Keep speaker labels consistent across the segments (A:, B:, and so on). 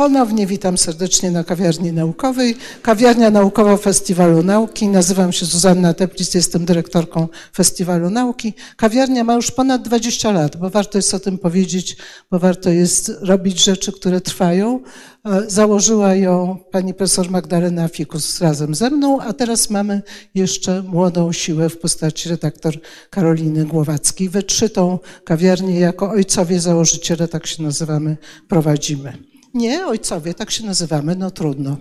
A: Ponownie witam serdecznie na kawiarni naukowej. Kawiarnia naukowa Festiwalu Nauki. Nazywam się Zuzanna Teplic, jestem dyrektorką Festiwalu Nauki. Kawiarnia ma już ponad 20 lat, bo warto jest o tym powiedzieć, bo warto jest robić rzeczy, które trwają. E, założyła ją pani profesor Magdalena Fikus razem ze mną, a teraz mamy jeszcze młodą siłę w postaci redaktor Karoliny Głowackiej. We trzy tą kawiarnię jako ojcowie założyciele, tak się nazywamy, prowadzimy. Nie, ojcowie, tak się nazywamy, no trudno.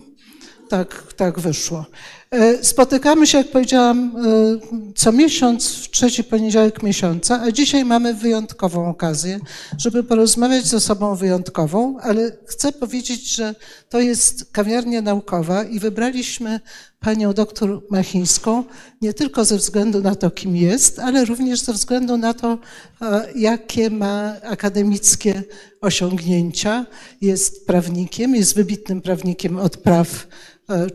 A: Tak, tak wyszło. E, spotykamy się, jak powiedziałam, e, co miesiąc, w trzeci poniedziałek miesiąca, a dzisiaj mamy wyjątkową okazję, żeby porozmawiać ze sobą wyjątkową, ale chcę powiedzieć, że to jest kawiarnia naukowa i wybraliśmy panią doktor Machińską nie tylko ze względu na to, kim jest, ale również ze względu na to, e, jakie ma akademickie osiągnięcia. Jest prawnikiem, jest wybitnym prawnikiem od praw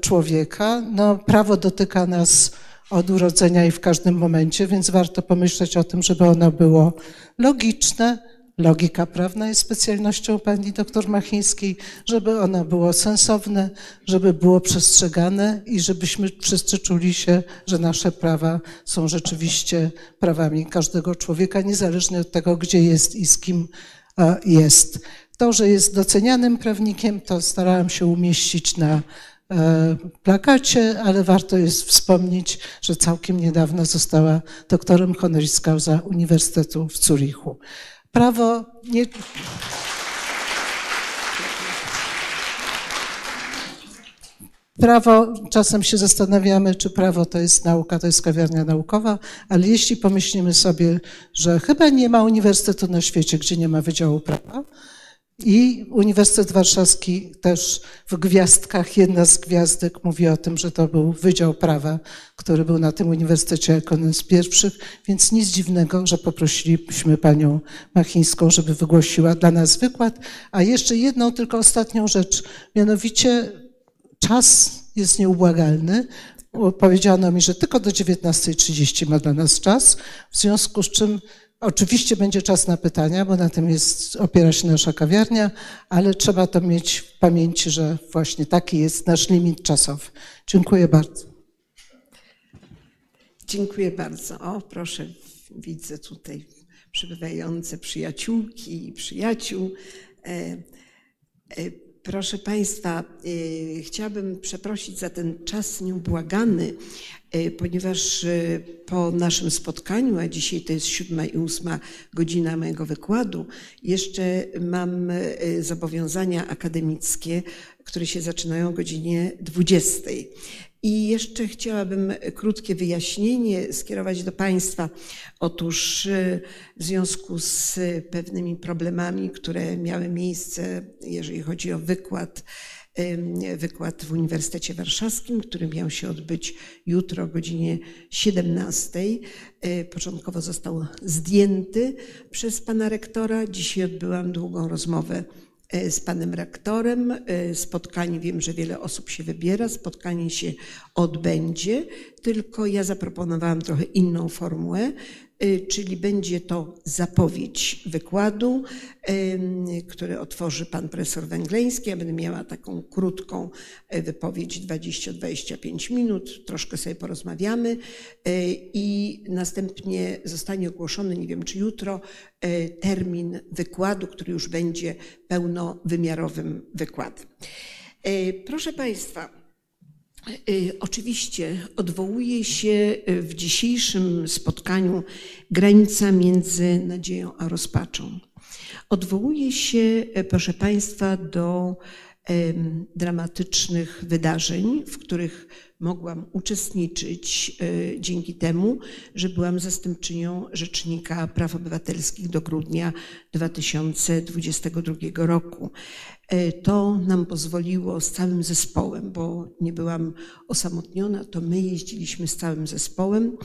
A: człowieka. No, prawo dotyka nas od urodzenia i w każdym momencie, więc warto pomyśleć o tym, żeby ono było logiczne. Logika prawna jest specjalnością pani doktor Machińskiej, żeby ono było sensowne, żeby było przestrzegane i żebyśmy wszyscy czuli się, że nasze prawa są rzeczywiście prawami każdego człowieka, niezależnie od tego, gdzie jest i z kim e, jest. To, że jest docenianym prawnikiem, to starałam się umieścić na E, plakacie, ale warto jest wspomnieć, że całkiem niedawno została doktorem honoris causa Uniwersytetu w Zurichu. Prawo nie... Prawo, czasem się zastanawiamy, czy prawo to jest nauka, to jest kawiarnia naukowa, ale jeśli pomyślimy sobie, że chyba nie ma uniwersytetu na świecie, gdzie nie ma Wydziału Prawa, i Uniwersytet Warszawski też w gwiazdkach, jedna z gwiazdek mówi o tym, że to był Wydział Prawa, który był na tym uniwersytecie jako jeden z pierwszych, więc nic dziwnego, że poprosiliśmy panią Machińską, żeby wygłosiła dla nas wykład. A jeszcze jedną, tylko ostatnią rzecz, mianowicie czas jest nieubłagalny. Powiedziano mi, że tylko do 19.30 ma dla nas czas, w związku z czym Oczywiście będzie czas na pytania, bo na tym jest, opiera się nasza kawiarnia, ale trzeba to mieć w pamięci, że właśnie taki jest nasz limit czasowy. Dziękuję bardzo.
B: Dziękuję bardzo. O, proszę, widzę tutaj przybywające przyjaciółki i przyjaciół. E, e, proszę Państwa, e, chciałabym przeprosić za ten czas nieubłagany, E, ponieważ e, po naszym spotkaniu, a dzisiaj to jest siódma i ósma godzina mojego wykładu, jeszcze mam zobowiązania akademickie, które się zaczynają o godzinie 20. I jeszcze chciałabym krótkie wyjaśnienie skierować do Państwa. Otóż w związku z pewnymi problemami, które miały miejsce, jeżeli chodzi o wykład, wykład w Uniwersytecie Warszawskim, który miał się odbyć jutro o godzinie 17. E, początkowo został zdjęty przez pana rektora. Dzisiaj odbyłam długą rozmowę z panem rektorem. E, spotkanie, wiem, że wiele osób się wybiera, spotkanie się odbędzie, tylko ja zaproponowałam trochę inną formułę, czyli będzie to zapowiedź wykładu, który otworzy pan profesor Węgleński. Ja będę miała taką krótką e, wypowiedź 20-25 minut, troszkę sobie porozmawiamy i następnie zostanie ogłoszony, nie wiem czy jutro, termin wykładu, który już będzie pełnowymiarowym wykładem. Proszę Państwa, Y, oczywiście odwołuje się y, w dzisiejszym spotkaniu granica między nadzieją a rozpaczą. Odwołuje się, y, proszę Państwa, do dramatycznych wydarzeń, w których mogłam uczestniczyć dzięki temu, że byłam zastępczynią Rzecznika Praw Obywatelskich do grudnia 2022 roku. E, to nam pozwoliło z całym zespołem, bo nie byłam osamotniona, to my jeździliśmy z całym zespołem,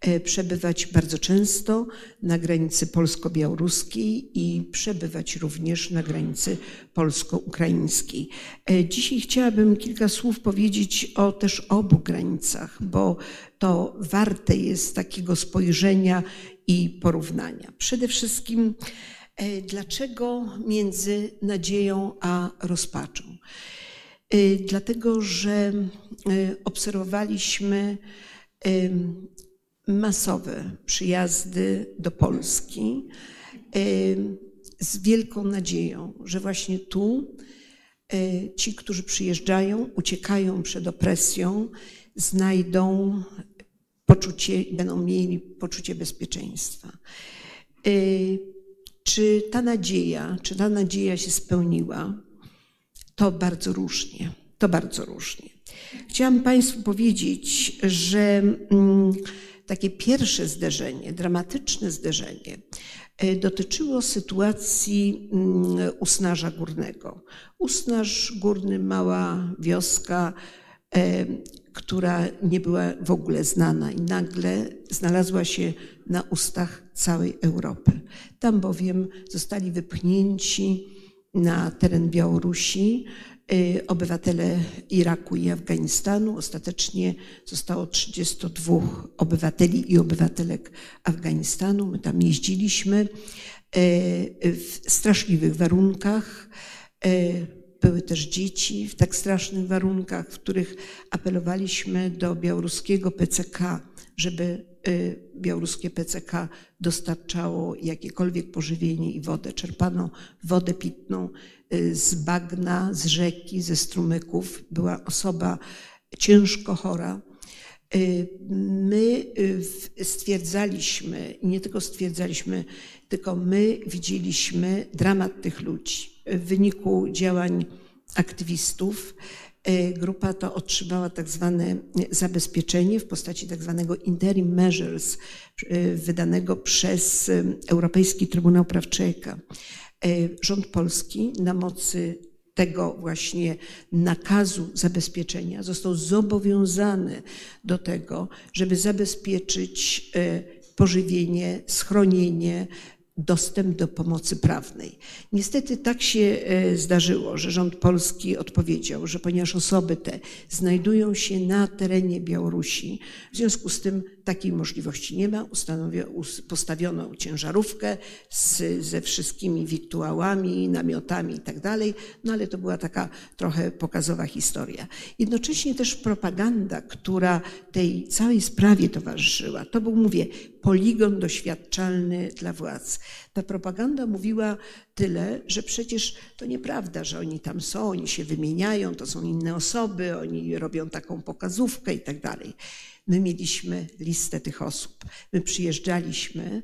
B: e, przebywać bardzo często na granicy polsko-białoruskiej i przebywać również na granicy polsko-ukraińskiej. E, dzisiaj chciałabym kilka słów powiedzieć o też obu granicach, bo to warte jest takiego spojrzenia i porównania. Przede wszystkim Dlaczego między nadzieją a rozpaczą? Dlatego, że obserwowaliśmy masowe przyjazdy do Polski z wielką nadzieją, że właśnie tu ci, którzy przyjeżdżają, uciekają przed opresją, znajdą poczucie, będą mieli poczucie bezpieczeństwa. Czy ta nadzieja, czy ta nadzieja się spełniła? To bardzo różnie. To bardzo różnie. Chciałam Państwu powiedzieć, że mm, takie pierwsze zderzenie, dramatyczne zderzenie, e, dotyczyło sytuacji mm, Usnarza Górnego. Usnarz Górny, mała wioska, e, która nie była w ogóle znana i nagle znalazła się na ustach całej Europy. Tam bowiem zostali wypchnięci na teren Białorusi Y, obywatele Iraku i Afganistanu. Ostatecznie zostało 32 obywateli i obywatelek Afganistanu. My tam jeździliśmy y, w straszliwych warunkach. Y, były też dzieci w tak strasznych warunkach, w których apelowaliśmy do białoruskiego PCK, żeby białoruskie PCK dostarczało jakiekolwiek pożywienie i wodę. Czerpano wodę pitną Y, z bagna, z rzeki, ze strumyków. Była osoba ciężko chora. Y, my y, stwierdzaliśmy, nie tylko stwierdzaliśmy, tylko my widzieliśmy dramat tych ludzi. W wyniku działań aktywistów grupa ta otrzymała tak zwane zabezpieczenie w postaci tak zwanego interim measures wydanego przez Europejski Trybunał Praw Człowieka. E, rząd polski na mocy tego właśnie nakazu zabezpieczenia został zobowiązany do tego, żeby zabezpieczyć e, pożywienie, schronienie, dostęp do pomocy prawnej. Niestety tak się e, zdarzyło, że rząd polski odpowiedział, że ponieważ osoby te znajdują się na terenie Białorusi, w związku z tym takiej możliwości nie ma. postawiono ciężarówkę z, ze wszystkimi wiktuałami, namiotami i tak no ale to była taka trochę pokazowa historia. Jednocześnie też propaganda, która tej całej sprawie towarzyszyła, to był, mówię, poligon doświadczalny dla władz. Ta propaganda mówiła tyle, że przecież to nieprawda, że oni tam są, oni się wymieniają, to są inne osoby, oni robią taką pokazówkę i tak dalej. My mieliśmy listę tych osób. My przyjeżdżaliśmy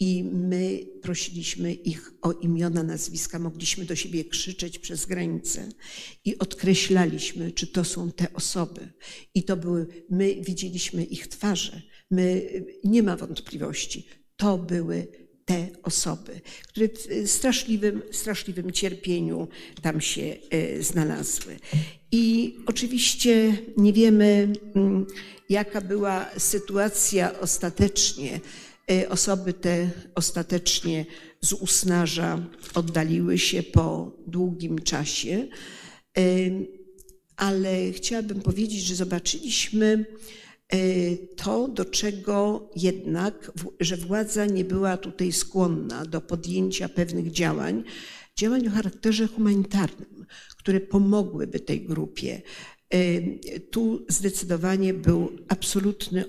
B: i my prosiliśmy ich o imiona, nazwiska, mogliśmy do siebie krzyczeć przez granicę i odkreślaliśmy, czy to są te osoby. I to były, my widzieliśmy ich twarze. My, nie ma wątpliwości, to były te osoby, które w straszliwym, straszliwym cierpieniu tam się e, znalazły. I oczywiście nie wiemy, mm, jaka była sytuacja ostatecznie. E, osoby te ostatecznie z usnarza oddaliły się po długim czasie, e, ale chciałabym powiedzieć, że zobaczyliśmy E, to, do czego jednak, że władza nie była tutaj skłonna do podjęcia pewnych działań, działań o charakterze humanitarnym, które pomogłyby tej grupie. E, tu zdecydowanie był absolutny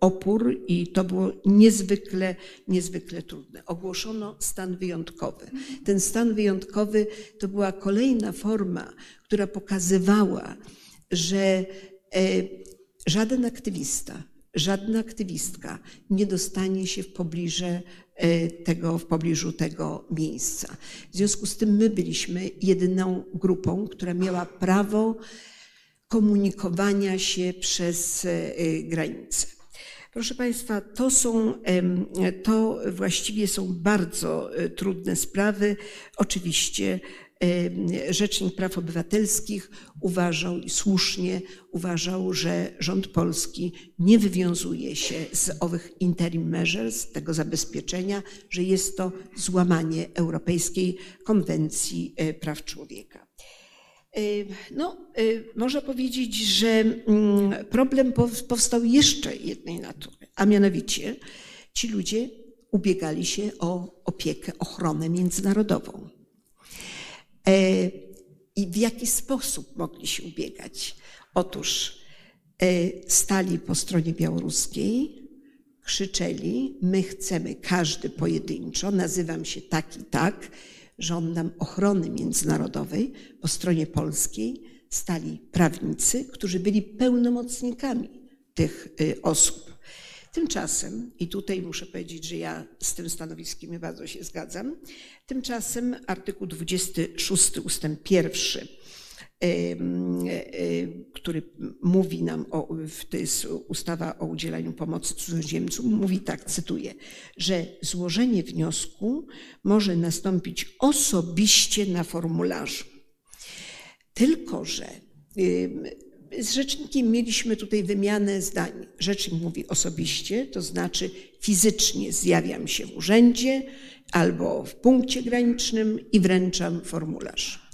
B: opór i to było niezwykle, niezwykle trudne. Ogłoszono stan wyjątkowy. Ten stan wyjątkowy to była kolejna forma, która pokazywała, że e, Żaden aktywista, żadna aktywistka nie dostanie się w pobliżu e, tego, w pobliżu tego miejsca. W związku z tym my byliśmy jedyną grupą, która miała prawo komunikowania się przez e, granice. Proszę Państwa, to są, to właściwie są bardzo e, trudne sprawy. Oczywiście Rzecznik Praw Obywatelskich uważał i słusznie uważał, że rząd polski nie wywiązuje się z owych interim measures, tego zabezpieczenia, że jest to złamanie Europejskiej Konwencji e, Praw Człowieka. No, e, można powiedzieć, że mm, problem powstał jeszcze jednej natury, a mianowicie ci ludzie ubiegali się o opiekę, ochronę międzynarodową. I w jaki sposób mogli się ubiegać? Otóż stali po stronie białoruskiej, krzyczeli: My chcemy każdy pojedynczo, nazywam się tak i tak, żądam ochrony międzynarodowej. Po stronie polskiej stali prawnicy, którzy byli pełnomocnikami tych y, osób. Tymczasem, i tutaj muszę powiedzieć, że ja z tym stanowiskiem bardzo się zgadzam, tymczasem artykuł 26 ustęp 1 który mówi nam, o, to jest ustawa o udzielaniu pomocy cudzoziemcom, mówi tak, cytuję, że złożenie wniosku może nastąpić osobiście na formularzu. Tylko, że z rzecznikiem mieliśmy tutaj wymianę zdań. Rzecznik mówi osobiście, to znaczy fizycznie zjawiam się w urzędzie albo w punkcie granicznym i wręczam formularz.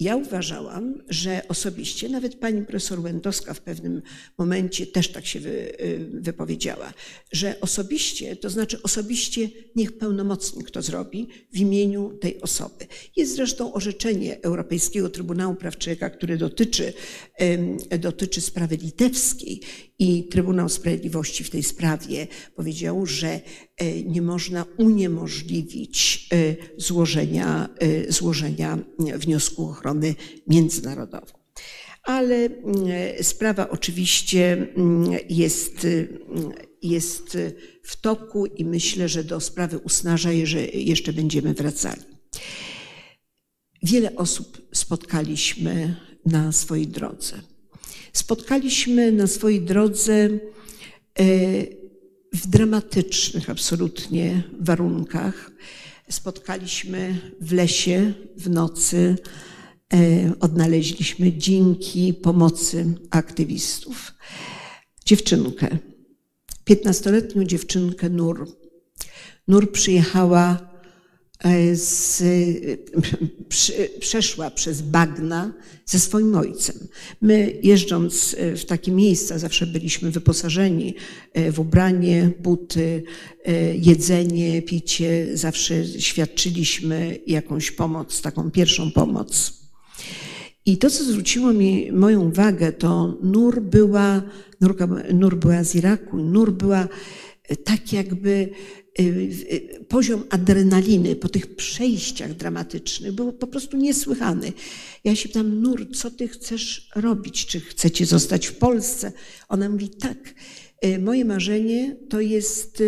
B: Ja uważałam, że osobiście, nawet pani profesor Łędowska w pewnym momencie też tak się wy, y, wypowiedziała, że osobiście, to znaczy osobiście niech pełnomocnik to zrobi w imieniu tej osoby. Jest zresztą orzeczenie Europejskiego Trybunału Praw Człowieka, które dotyczy, dotyczy sprawy litewskiej i Trybunał Sprawiedliwości w tej sprawie powiedział, że nie można uniemożliwić e, złożenia, e, złożenia wniosku o ochronę międzynarodową. Ale sprawa oczywiście jest, jest w toku i myślę, że do sprawy usnaża jeszcze będziemy wracali. Wiele osób spotkaliśmy na swojej drodze spotkaliśmy na swojej drodze e, w dramatycznych absolutnie warunkach. Spotkaliśmy w lesie w nocy, e, odnaleźliśmy dzięki pomocy aktywistów dziewczynkę, piętnastoletnią dziewczynkę Nur. Nur przyjechała E, z, przeszła przez bagna ze swoim ojcem. My jeżdżąc e, w takie miejsca zawsze byliśmy wyposażeni e, w ubranie, buty, jedzenie, picie. Zawsze świadczyliśmy jakąś pomoc, taką pierwszą pomoc. I to, co zwróciło mi moją uwagę, to Nur była, Nur była z Iraku, Nur była tak jakby poziom adrenaliny po tych przejściach dramatycznych był po prostu niesłychany. Ja się pytam, Nur, co ty chcesz robić? Czy chcecie zostać w Polsce? Ona mówi, tak, y, moje marzenie to jest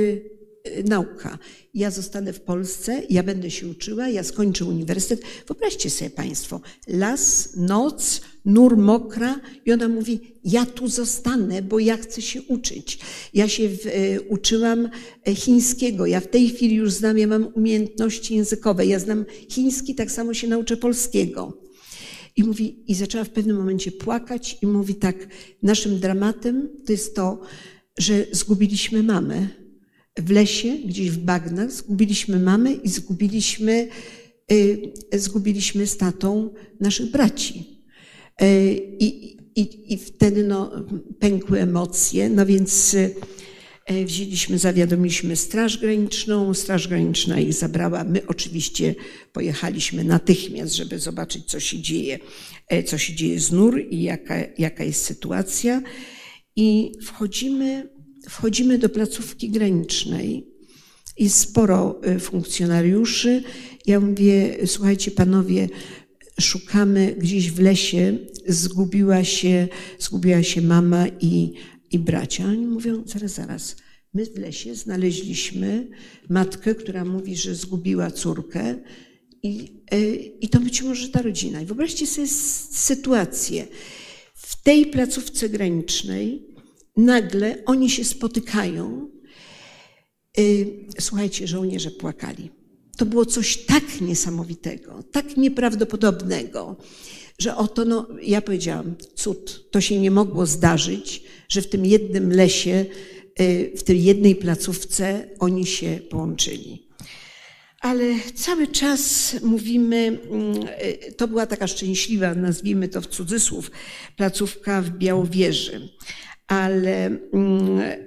B: nauka. Ja zostanę w Polsce, ja będę się uczyła, ja skończę uniwersytet. Wyobraźcie sobie Państwo, las, noc, nur mokra i ona mówi, ja tu zostanę, bo ja chcę się uczyć. Ja się w, e, uczyłam e, chińskiego, ja w tej chwili już znam, ja mam umiejętności językowe, ja znam chiński, tak samo się nauczę polskiego. I mówi, i zaczęła w pewnym momencie płakać i mówi tak, naszym dramatem to jest to, że zgubiliśmy mamę w lesie, gdzieś w bagnach, zgubiliśmy mamę i zgubiliśmy, y, zgubiliśmy z tatą naszych braci. Y, I, i, i wtedy no, pękły emocje, no więc y, wzięliśmy, zawiadomiliśmy Straż Graniczną, Straż Graniczna ich zabrała. My oczywiście pojechaliśmy natychmiast, żeby zobaczyć, co się dzieje, co się dzieje z NUR i jaka, jaka jest sytuacja. I wchodzimy wchodzimy do placówki granicznej. Jest sporo funkcjonariuszy. Ja mówię, słuchajcie panowie, szukamy gdzieś w lesie, zgubiła się, zgubiła się mama i, i bracia. Oni mówią, zaraz, zaraz, my w lesie znaleźliśmy matkę, która mówi, że zgubiła córkę i, y, i to być może ta rodzina. I wyobraźcie sobie sytuację. W tej placówce granicznej nagle oni się spotykają. Y, słuchajcie, żołnierze płakali. To było coś tak niesamowitego, tak nieprawdopodobnego, że oto, no, ja powiedziałam, cud, to się nie mogło zdarzyć, że w tym jednym lesie, y, w tej jednej placówce oni się połączyli. Ale cały czas mówimy, mm, y, to była taka szczęśliwa, nazwijmy to w cudzysłów, placówka w Białowieży ale mm, e,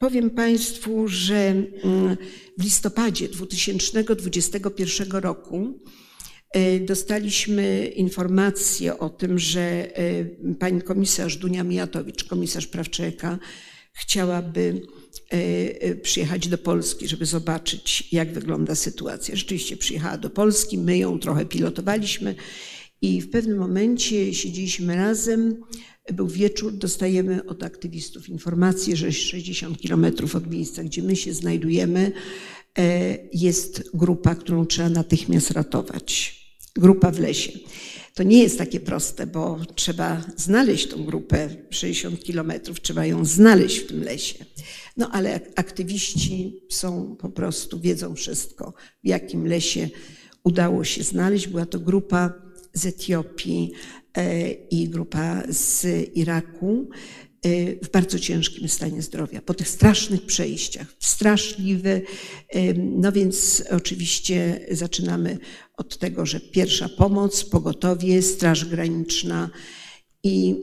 B: powiem Państwu, że mm, w listopadzie 2021 roku e, dostaliśmy informację o tym, że pani komisarz Dunia Mijatowicz, komisarz praw człowieka, chciałaby przyjechać do Polski, żeby zobaczyć, jak wygląda sytuacja. Rzeczywiście przyjechała do Polski, my ją trochę pilotowaliśmy i w pewnym momencie siedzieliśmy razem, był wieczór, dostajemy od aktywistów informację, że 60 kilometrów od miejsca, gdzie my się znajdujemy, e, jest grupa, którą trzeba natychmiast ratować. Grupa w lesie. To nie jest takie proste, bo trzeba znaleźć tą grupę 60 kilometrów, trzeba ją znaleźć w tym lesie. No ale aktywiści są po prostu, wiedzą wszystko, w jakim lesie udało się znaleźć. Była to grupa z Etiopii e, i grupa z Iraku e, w bardzo ciężkim stanie zdrowia, po tych strasznych przejściach, straszliwe. E, no więc oczywiście zaczynamy od tego, że pierwsza pomoc, pogotowie, Straż Graniczna i,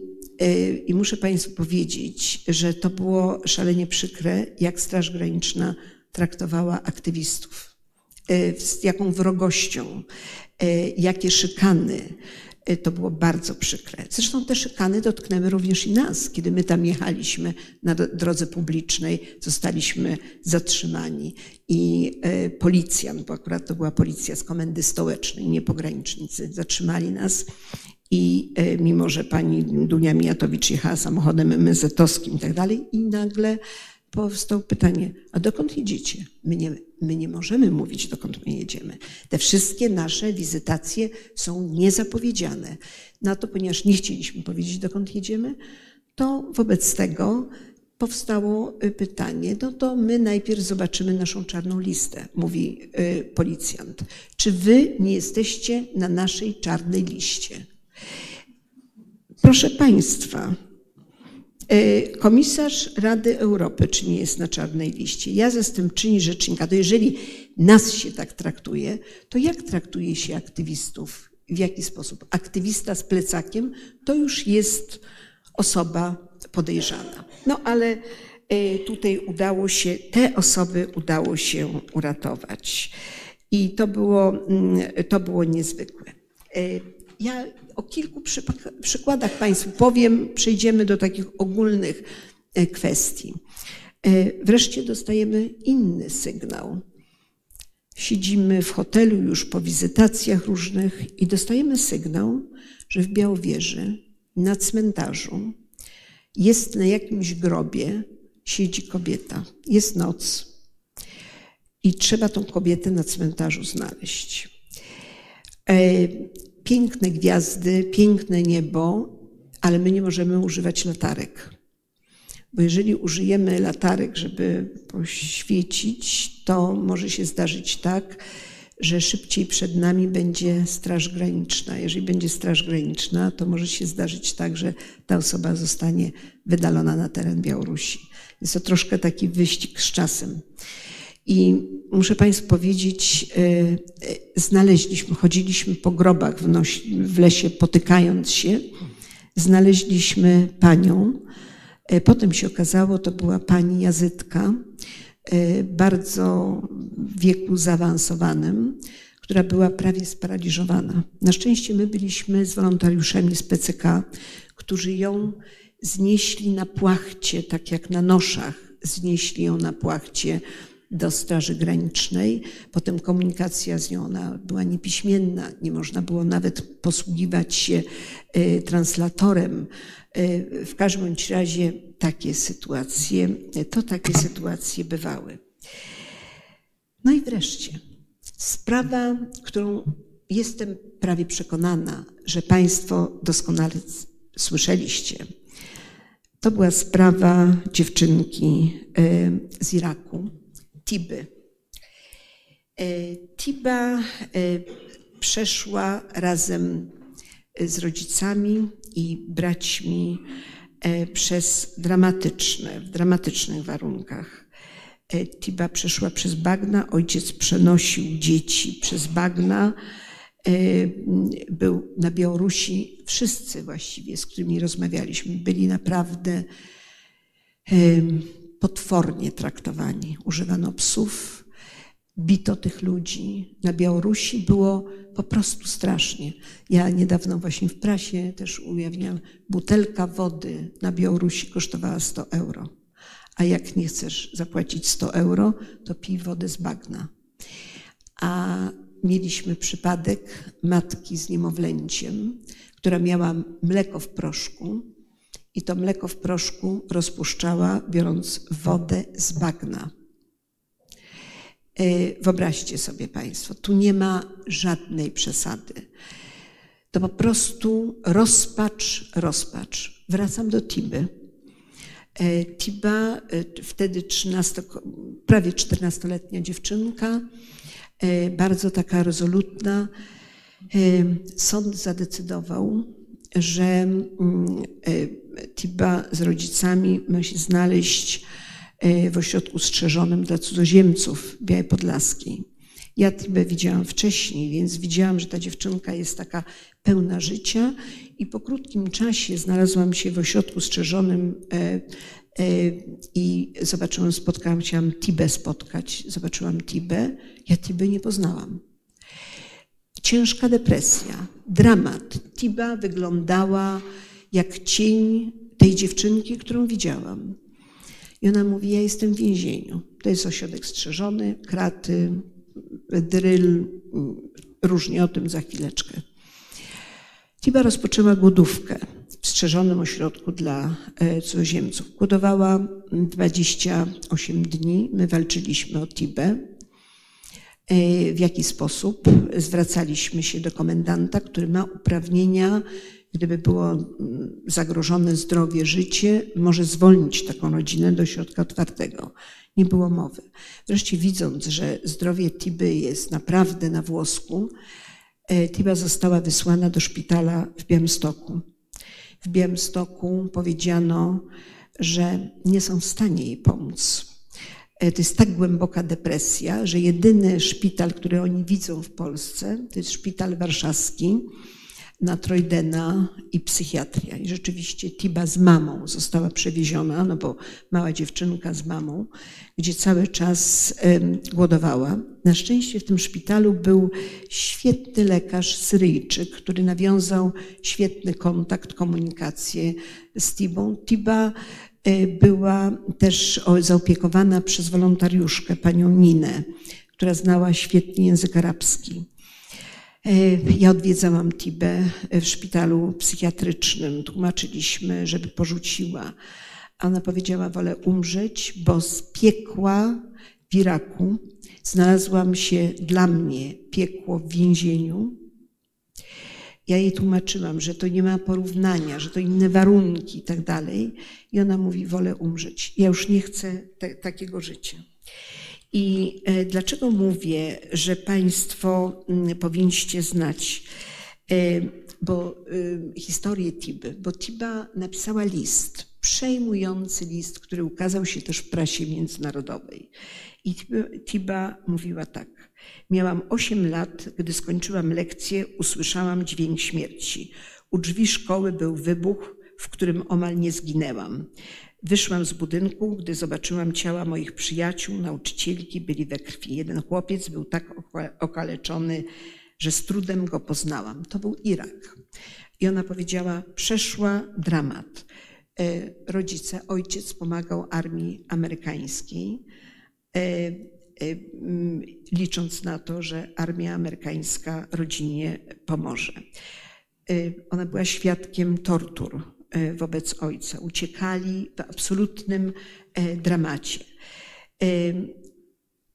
B: i muszę Państwu powiedzieć, że to było szalenie przykre, jak Straż Graniczna traktowała aktywistów, z jaką wrogością, E, jakie szykany. E, to było bardzo przykre. Zresztą te szykany dotknęły również i nas. Kiedy my tam jechaliśmy na drodze publicznej, zostaliśmy zatrzymani i e, policjant, bo akurat to była policja z komendy stołecznej, nie pogranicznicy, zatrzymali nas i mimo, że pani Dunia Mijatowicz jechała samochodem MZ-owskim i tak dalej i nagle powstało pytanie, a dokąd jedziecie? My nie, my nie możemy mówić, dokąd my jedziemy. Te wszystkie nasze wizytacje są niezapowiedziane. Na to, ponieważ nie chcieliśmy powiedzieć, dokąd jedziemy, to wobec tego powstało y, pytanie, no to my najpierw zobaczymy naszą czarną listę, mówi y, policjant. Czy wy nie jesteście na naszej czarnej liście? Proszę Państwa, komisarz Rady Europy, czy nie jest na czarnej liście? Ja zastępczyni rzecznika. To jeżeli nas się tak traktuje, to jak traktuje się aktywistów? W jaki sposób? Aktywista z plecakiem to już jest osoba podejrzana. No ale e, tutaj udało się, te osoby udało się uratować. I to było, mm, to było niezwykłe. E, ja o kilku przykładach Państwu powiem, przejdziemy do takich ogólnych e, kwestii. E, wreszcie dostajemy inny sygnał. Siedzimy w hotelu już po wizytacjach różnych i dostajemy sygnał, że w Białowieży na cmentarzu jest na jakimś grobie, siedzi kobieta. Jest noc i trzeba tą kobietę na cmentarzu znaleźć. Piękne gwiazdy, piękne niebo, ale my nie możemy używać latarek. Bo jeżeli użyjemy latarek, żeby poświecić, to może się zdarzyć tak, że szybciej przed nami będzie Straż Graniczna. Jeżeli będzie Straż Graniczna, to może się zdarzyć tak, że ta osoba zostanie wydalona na teren Białorusi. Jest to troszkę taki wyścig z czasem. I muszę Państwu powiedzieć, e, e, znaleźliśmy, chodziliśmy po grobach w, noś, w lesie, potykając się, znaleźliśmy panią. E, potem się okazało, to była pani Jazytka, bardzo w wieku zaawansowanym, która była prawie sparaliżowana. Na szczęście my byliśmy z wolontariuszami z PCK, którzy ją znieśli na płachcie, tak jak na noszach, znieśli ją na płachcie do Straży Granicznej. Potem komunikacja z nią ona była niepiśmienna, nie można było nawet posługiwać się e, translatorem. E, w każdym bądź razie takie sytuacje, to takie sytuacje bywały. No i wreszcie sprawa, którą jestem prawie przekonana, że Państwo doskonale słyszeliście. To była sprawa dziewczynki z Iraku, Tiby. E, Tiba e, przeszła razem z rodzicami i braćmi e, przez dramatyczne, w dramatycznych warunkach. Tiba przeszła przez bagna, ojciec przenosił dzieci przez bagna. Był na Białorusi, wszyscy właściwie, z którymi rozmawialiśmy, byli naprawdę potwornie traktowani. Używano psów, bito tych ludzi. Na Białorusi było po prostu strasznie. Ja niedawno właśnie w prasie też ujawniałam, butelka wody na Białorusi kosztowała 100 euro. A jak nie chcesz zapłacić 100 euro, to pij wodę z bagna. A mieliśmy przypadek matki z niemowlęciem, która miała mleko w proszku i to mleko w proszku rozpuszczała, biorąc wodę z bagna. E, wyobraźcie sobie Państwo, tu nie ma żadnej przesady. To po prostu rozpacz, rozpacz. Wracam do Tiby. E, Tiba, e, wtedy 13, prawie 14-letnia dziewczynka, bardzo taka rezolutna. Sąd zadecydował, że mm, Tiba z rodzicami ma się znaleźć E, w ośrodku strzeżonym dla cudzoziemców Białej Podlaskiej. Ja Tibę widziałam wcześniej, więc widziałam, że ta dziewczynka jest taka pełna życia i po krótkim czasie znalazłam się w ośrodku strzeżonym e, e, i zobaczyłam, spotkałam, chciałam Tibę spotkać, zobaczyłam Tibę, ja Tibę nie poznałam. Ciężka depresja, dramat. Tiba wyglądała jak cień tej dziewczynki, którą widziałam. I ona mówi, ja jestem w więzieniu. To jest ośrodek strzeżony, kraty, dryl, różnie o tym za chwileczkę. Tiba rozpoczęła głodówkę w strzeżonym ośrodku dla e, cudzoziemców. Głodowała 28 dni. My walczyliśmy o Tibę. E, w jaki sposób? Zwracaliśmy się do komendanta, który ma uprawnienia gdyby było mm, zagrożone zdrowie, życie, może zwolnić taką rodzinę do środka otwartego. Nie było mowy. Wreszcie widząc, że zdrowie Tiby jest naprawdę na włosku, e, Tiba została wysłana do szpitala w Białymstoku. W Białymstoku powiedziano, że nie są w stanie jej pomóc. E, to jest tak głęboka depresja, że jedyny szpital, który oni widzą w Polsce, to jest szpital warszawski, na Trojdena i psychiatria. I rzeczywiście Tiba z mamą została przewieziona, no bo mała dziewczynka z mamą, gdzie cały czas głodowała. Na szczęście w tym szpitalu był świetny lekarz Syryjczyk, który nawiązał świetny kontakt, komunikację z Tibą. Tiba była też zaopiekowana przez wolontariuszkę, panią Ninę, która znała świetnie język arabski. E, ja odwiedzałam Tibę w szpitalu psychiatrycznym. Tłumaczyliśmy, żeby porzuciła. Ona powiedziała: Wolę umrzeć, bo z piekła w Iraku znalazłam się dla mnie piekło w więzieniu. Ja jej tłumaczyłam, że to nie ma porównania, że to inne warunki i tak dalej. I ona mówi: Wolę umrzeć. Ja już nie chcę te, takiego życia. I e, dlaczego mówię, że Państwo powinniście znać e, bo, e, historię Tiby? Bo Tiba napisała list, przejmujący list, który ukazał się też w prasie międzynarodowej. I Tiba mówiła tak. Miałam 8 lat, gdy skończyłam lekcję, usłyszałam dźwięk śmierci. U drzwi szkoły był wybuch, w którym omal nie zginęłam. Wyszłam z budynku, gdy zobaczyłam ciała moich przyjaciół, nauczycielki byli we krwi. Jeden chłopiec był tak okaleczony, że z trudem go poznałam. To był Irak. I ona powiedziała: Przeszła dramat. E, rodzice, ojciec pomagał armii amerykańskiej, licząc na to, że armia amerykańska rodzinie pomoże. Ona była świadkiem tortur E, wobec ojca. Uciekali w absolutnym e, dramacie. E,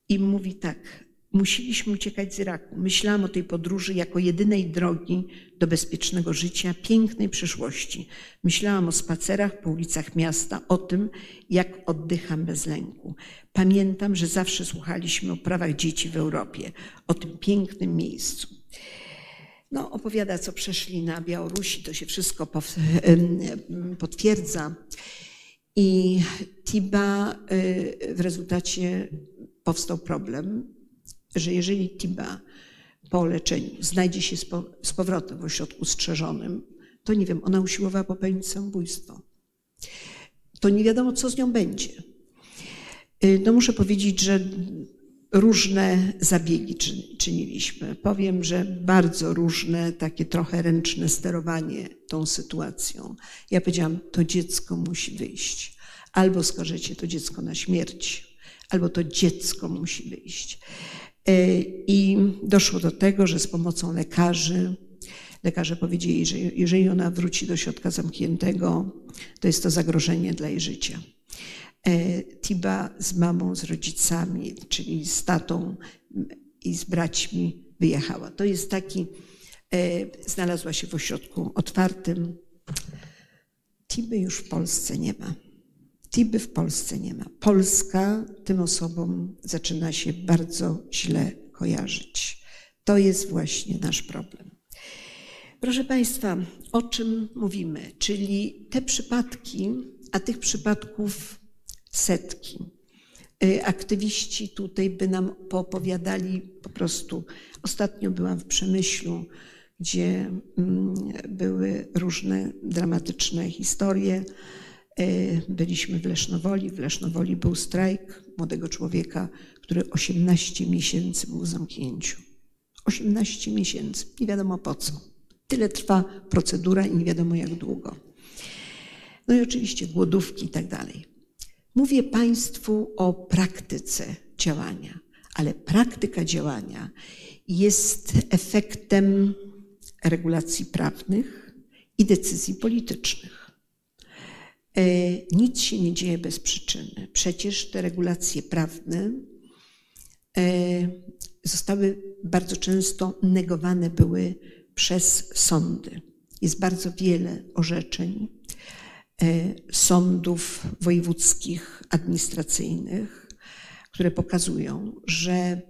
B: I mówi tak, musieliśmy uciekać z Iraku. Myślałam o tej podróży jako jedynej drogi do bezpiecznego życia, pięknej przyszłości. Myślałam o spacerach po ulicach miasta, o tym, jak oddycham bez lęku. Pamiętam, że zawsze słuchaliśmy o prawach dzieci w Europie, o tym pięknym miejscu no, opowiada, co przeszli na Białorusi, to się wszystko potwierdza. I Tiba y, w rezultacie powstał problem, że jeżeli Tiba po leczeniu znajdzie się z powrotem w ośrodku strzeżonym, to nie wiem, ona usiłowała popełnić samobójstwo. To nie wiadomo, co z nią będzie. Y, no muszę powiedzieć, że różne zabiegi czyniliśmy. Powiem, że bardzo różne, takie trochę ręczne sterowanie tą sytuacją. Ja powiedziałam, to dziecko musi wyjść. Albo skażecie to dziecko na śmierć, albo to dziecko musi wyjść. Y, I doszło do tego, że z pomocą lekarzy, lekarze powiedzieli, że jeżeli ona wróci do środka zamkniętego, to jest to zagrożenie dla jej życia. E, Tiba z mamą, z rodzicami, czyli z tatą i z braćmi wyjechała. To jest taki, e, znalazła się w ośrodku otwartym. Tiby już w Polsce nie ma. Tiby w Polsce nie ma. Polska tym osobom zaczyna się bardzo źle kojarzyć. To jest właśnie nasz problem. Proszę Państwa, o czym mówimy? Czyli te przypadki, a tych przypadków setki. Y, aktywiści tutaj by nam poopowiadali po prostu. Ostatnio byłam w Przemyślu, gdzie mm, były różne dramatyczne historie. Y, byliśmy w Lesznowoli. W Lesznowoli był strajk młodego człowieka, który 18 miesięcy był w zamknięciu. 18 miesięcy, nie wiadomo po co. Tyle trwa procedura i nie wiadomo jak długo. No i oczywiście głodówki i tak dalej. Mówię Państwu o praktyce działania, ale praktyka działania jest efektem regulacji prawnych i decyzji politycznych. E, nic się nie dzieje bez przyczyny. Przecież te regulacje prawne e, zostały bardzo często negowane były przez sądy. Jest bardzo wiele orzeczeń E, sądów wojewódzkich, administracyjnych, które pokazują, że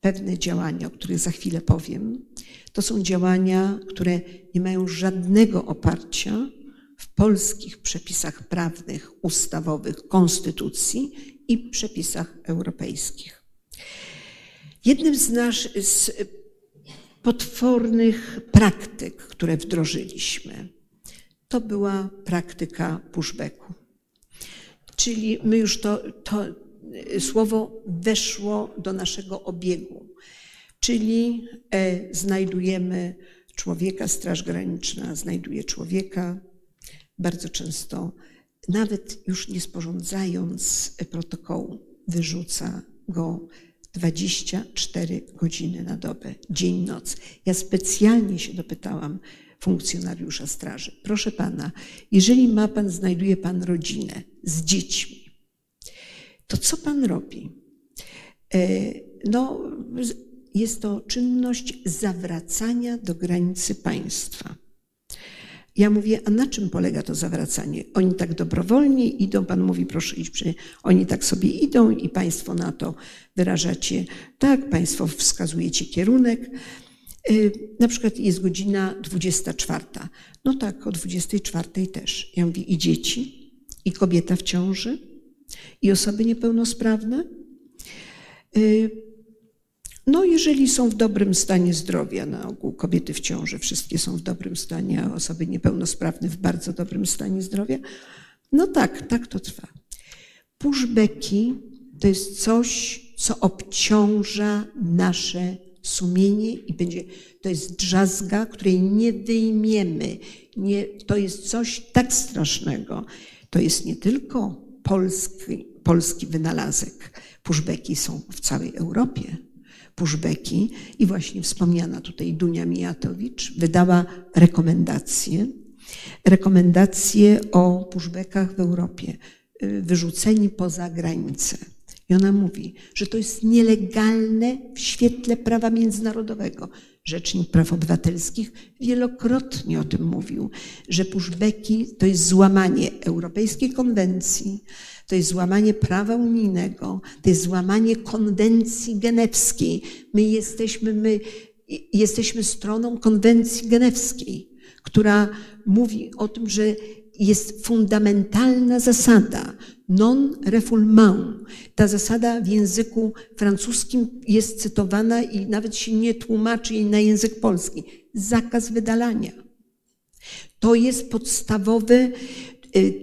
B: pewne działania, o których za chwilę powiem, to są działania, które nie mają żadnego oparcia w polskich przepisach prawnych, ustawowych, konstytucji i przepisach europejskich. Jednym z, nasz, potwornych praktyk, które wdrożyliśmy, to była praktyka pushbacku. Czyli my już to, to słowo weszło do naszego obiegu. Czyli e, znajdujemy człowieka, Straż Graniczna znajduje człowieka, bardzo często nawet już nie sporządzając protokołu, wyrzuca go 24 godziny na dobę, dzień, noc. Ja specjalnie się dopytałam funkcjonariusza straży. Proszę pana, jeżeli ma pan, znajduje pan rodzinę z dziećmi, to co pan robi? E, no, jest to czynność zawracania do granicy państwa. Ja mówię, a na czym polega to zawracanie? Oni tak dobrowolnie idą, pan mówi, proszę iść, oni tak sobie idą i państwo na to wyrażacie, tak, państwo wskazujecie kierunek. Y, na przykład jest godzina 24. No tak, o 24 też. Ja mówię, i dzieci, i kobieta w ciąży, i osoby niepełnosprawne. No, jeżeli są w dobrym stanie zdrowia, na ogół kobiety w ciąży wszystkie są w dobrym stanie, a osoby niepełnosprawne w bardzo dobrym stanie zdrowia, no tak, tak to trwa. Pushbacki to jest coś, co obciąża nasze sumienie i będzie, to jest drzazga, której nie wyjmiemy. Nie, to jest coś tak strasznego. To jest nie tylko polski, polski wynalazek. Pushbacki są w całej Europie. Pushbacki i właśnie wspomniana tutaj Dunia Mijatowicz wydała rekomendacje, rekomendacje o pushbackach w Europie, y, wyrzuceni poza granicę. I ona mówi, że to jest nielegalne w świetle prawa międzynarodowego. Rzecznik Praw Obywatelskich wielokrotnie o tym mówił, że pushbacki to jest złamanie Europejskiej Konwencji, to jest złamanie prawa unijnego, to jest złamanie konwencji genewskiej. My jesteśmy, my jesteśmy stroną konwencji genewskiej, która mówi o tym, że jest fundamentalna zasada non-refoulement. Ta zasada w języku francuskim jest cytowana i nawet się nie tłumaczy jej na język polski. Zakaz wydalania. To jest podstawowy,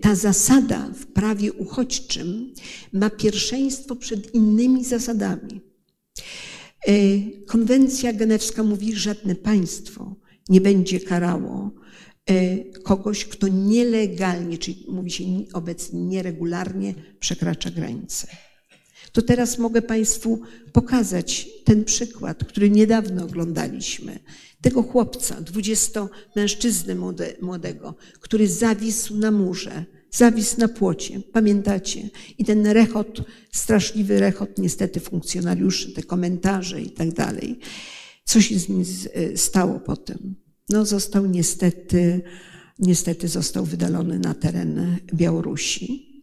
B: ta zasada w prawie uchodźczym ma pierwszeństwo przed innymi zasadami. Konwencja genewska mówi, że żadne państwo nie będzie karało kogoś, kto nielegalnie, czyli mówi się obecnie nieregularnie, przekracza granice. To teraz mogę Państwu pokazać ten przykład, który niedawno oglądaliśmy. Tego chłopca, dwudziestomężczyzny młodego, który zawisł na murze, zawisł na płocie. Pamiętacie? I ten rechot, straszliwy rechot niestety funkcjonariuszy, te komentarze i tak dalej. Co się z nim stało potem? No został niestety, niestety został wydalony na teren Białorusi.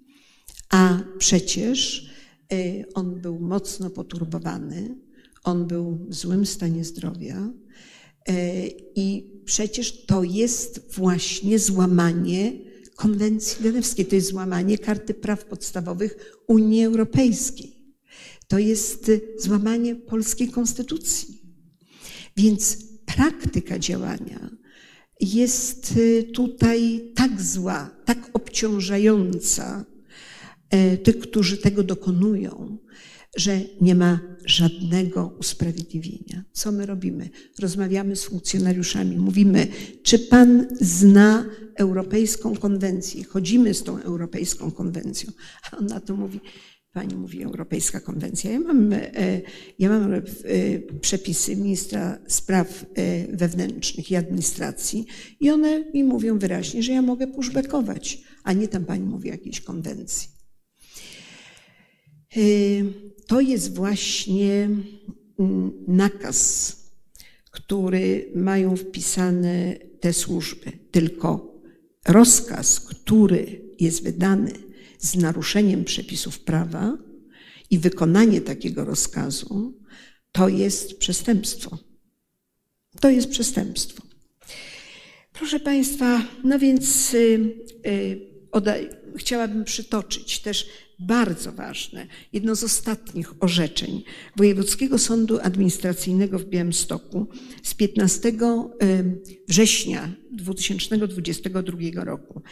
B: A przecież y, on był mocno poturbowany, on był w złym stanie zdrowia y, i przecież to jest właśnie złamanie konwencji genewskiej, to jest złamanie Karty Praw Podstawowych Unii Europejskiej. To jest złamanie polskiej konstytucji. Więc praktyka działania jest tutaj tak zła, tak obciążająca e, tych, którzy tego dokonują, że nie ma żadnego usprawiedliwienia. Co my robimy? Rozmawiamy z funkcjonariuszami, mówimy, czy pan zna Europejską Konwencję? Chodzimy z tą Europejską Konwencją. A on na to mówi, Pani mówi Europejska Konwencja. Ja mam, e, ja mam e, przepisy ministra spraw e, wewnętrznych i administracji i one mi mówią wyraźnie, że ja mogę pushbackować, a nie tam Pani mówi o jakiejś konwencji. To jest właśnie mm, nakaz, który mają wpisane te służby. Tylko rozkaz, który jest wydany z naruszeniem przepisów prawa i wykonanie takiego rozkazu, to jest przestępstwo. To jest przestępstwo. Proszę Państwa, no więc yy, yy, chciałabym przytoczyć też bardzo ważne, jedno z ostatnich orzeczeń Wojewódzkiego Sądu Administracyjnego w Białymstoku z 15 września 2022 roku.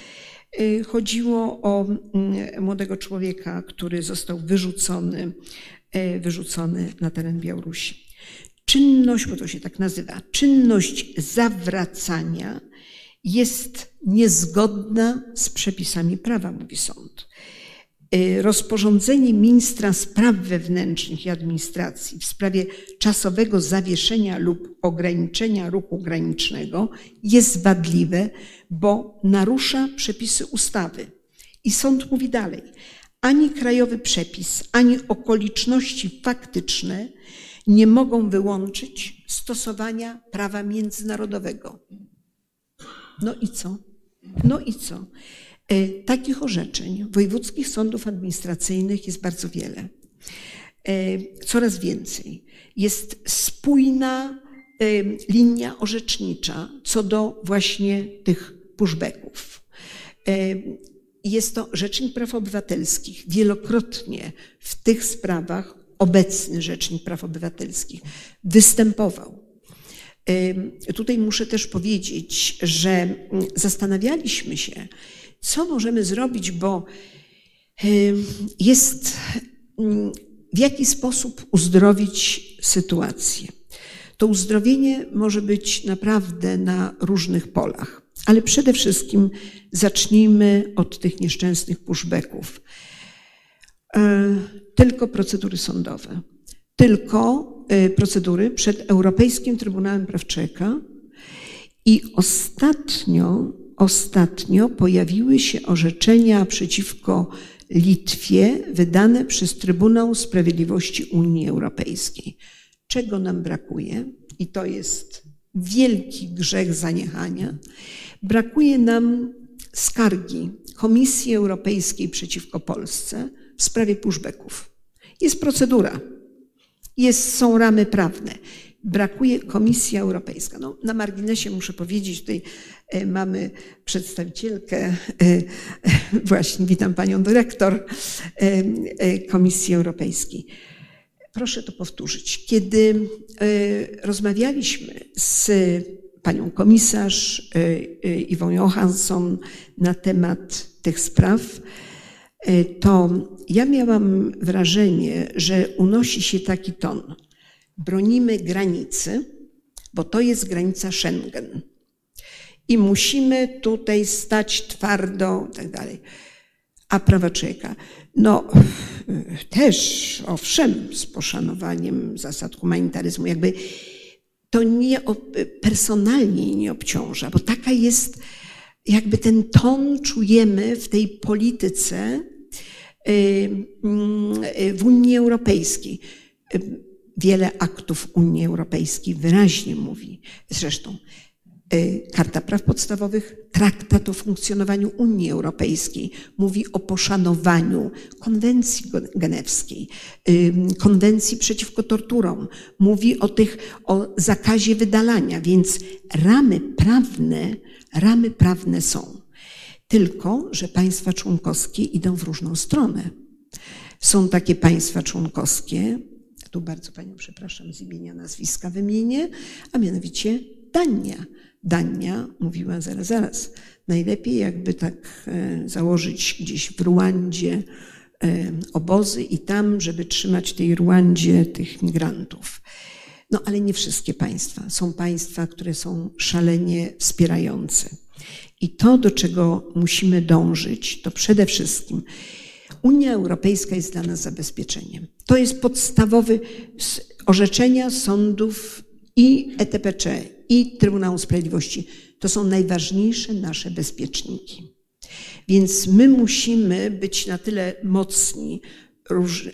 B: Y, chodziło o mm, młodego człowieka, który został wyrzucony, y, wyrzucony na teren Białorusi. Czynność, bo to się tak nazywa, czynność zawracania jest niezgodna z przepisami prawa, mówi sąd. Y, rozporządzenie ministra spraw wewnętrznych i administracji w sprawie czasowego zawieszenia lub ograniczenia ruchu granicznego jest wadliwe, bo narusza przepisy ustawy. I sąd mówi dalej: ani krajowy przepis, ani okoliczności faktyczne nie mogą wyłączyć stosowania prawa międzynarodowego. No i co? No i co? E, takich orzeczeń wojewódzkich sądów administracyjnych jest bardzo wiele. E, coraz więcej. Jest spójna e, linia orzecznicza co do właśnie tych pushbacków. Jest to Rzecznik Praw Obywatelskich. Wielokrotnie w tych sprawach obecny Rzecznik Praw Obywatelskich występował. Tutaj muszę też powiedzieć, że zastanawialiśmy się, co możemy zrobić, bo jest mm, w jaki sposób uzdrowić sytuację. To uzdrowienie może być naprawdę na różnych polach, ale przede wszystkim zacznijmy od tych nieszczęsnych pushbacków. E, tylko procedury sądowe, tylko e, procedury przed Europejskim Trybunałem Praw Człowieka i ostatnio Ostatnio pojawiły się orzeczenia przeciwko Litwie wydane przez Trybunał Sprawiedliwości Unii Europejskiej. Czego nam brakuje? I to jest wielki grzech zaniechania. Brakuje nam skargi Komisji Europejskiej przeciwko Polsce w sprawie pushbacków. Jest procedura, jest, są ramy prawne brakuje Komisja Europejska. No, na marginesie muszę powiedzieć, tutaj e, mamy przedstawicielkę, e, e, właśnie witam panią dyrektor Komisji Europejskiej. Proszę to powtórzyć. Kiedy rozmawialiśmy z panią komisarz Iwą Johansson na temat tych spraw, e, to ja miałam wrażenie, że unosi się taki ton. Bronimy granicy, bo to jest granica Schengen. I musimy tutaj stać twardo, i tak dalej. A prawa człowieka. No, też, owszem, z poszanowaniem zasad humanitaryzmu, jakby to nie personalnie nie obciąża, bo taka jest, jakby ten ton czujemy w tej polityce y, y, w Unii Europejskiej. Wiele aktów Unii Europejskiej wyraźnie mówi, zresztą Y, Karta Praw Podstawowych, Traktat o funkcjonowaniu Unii Europejskiej mówi o poszanowaniu konwencji genewskiej, y, konwencji przeciwko torturom, mówi o tych, o zakazie wydalania, więc ramy prawne, ramy prawne są. Tylko, że państwa członkowskie idą w różną stronę. Są takie państwa członkowskie, tu bardzo Panią przepraszam z imienia, nazwiska wymienię, a mianowicie Dania Dania mówiła zaraz, zaraz, najlepiej jakby tak e, założyć gdzieś w Ruandzie e, obozy i tam, żeby trzymać tej Ruandzie tych migrantów. No ale nie wszystkie państwa. Są państwa, które są szalenie wspierające. I to, do czego musimy dążyć, to przede wszystkim Unia Europejska jest dla nas zabezpieczeniem. To jest podstawowy orzeczenia sądów i ETPC, i Trybunału Sprawiedliwości. To są najważniejsze nasze bezpieczniki. Więc my musimy być na tyle mocni,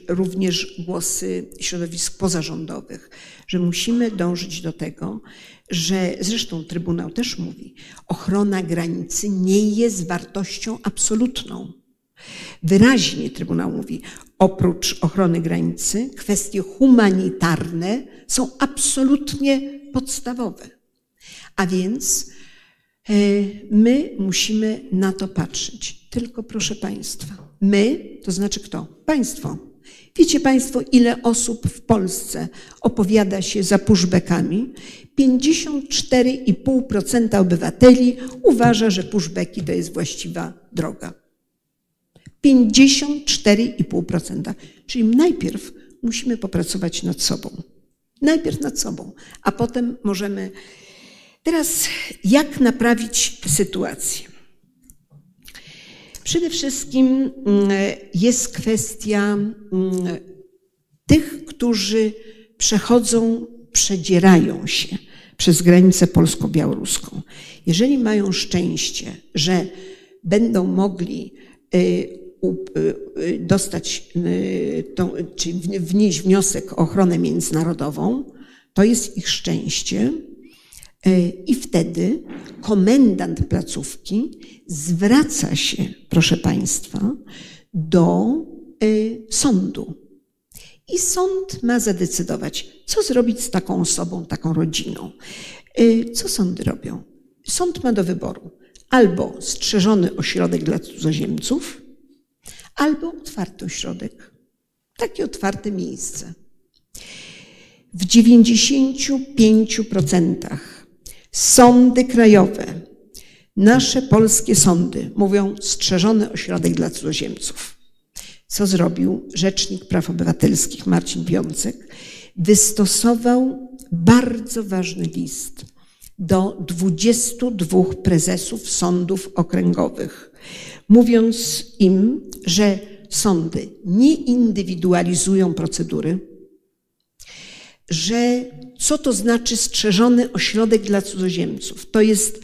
B: również głosy środowisk pozarządowych, że musimy dążyć do tego, że zresztą Trybunał też mówi, ochrona granicy nie jest wartością absolutną. Wyraźnie Trybunał mówi, oprócz ochrony granicy, kwestie humanitarne są absolutnie podstawowe. A więc e, my musimy na to patrzeć. Tylko proszę Państwa, my, to znaczy kto? Państwo. Wiecie Państwo, ile osób w Polsce opowiada się za pushbackami? 54,5% obywateli uważa, że pushbacki to jest właściwa droga. 54,5%. Czyli najpierw musimy popracować nad sobą. Najpierw nad sobą, a potem możemy. Teraz, jak naprawić sytuację? Przede wszystkim mm, jest kwestia mm, tych, którzy przechodzą, przedzierają się przez granicę polsko-białoruską. Jeżeli mają szczęście, że będą mogli y, Y, y, dostać, tą, czy wnieść wniosek o ochronę międzynarodową, to jest ich szczęście. I wtedy komendant placówki zwraca się, proszę Państwa, do sądu. I sąd ma zadecydować, co zrobić z taką osobą, taką rodziną. Co sądy robią? Sąd ma do wyboru albo strzeżony ośrodek dla cudzoziemców, albo otwarty ośrodek. Takie otwarte miejsce. W 95% sądy krajowe, nasze polskie sądy mówią strzeżony ośrodek dla cudzoziemców. Co zrobił Rzecznik Praw Obywatelskich Marcin Wiącek? Wystosował bardzo ważny list do 22 prezesów sądów okręgowych, mówiąc im, że sądy nie indywidualizują procedury, że co to znaczy strzeżony ośrodek dla cudzoziemców? To jest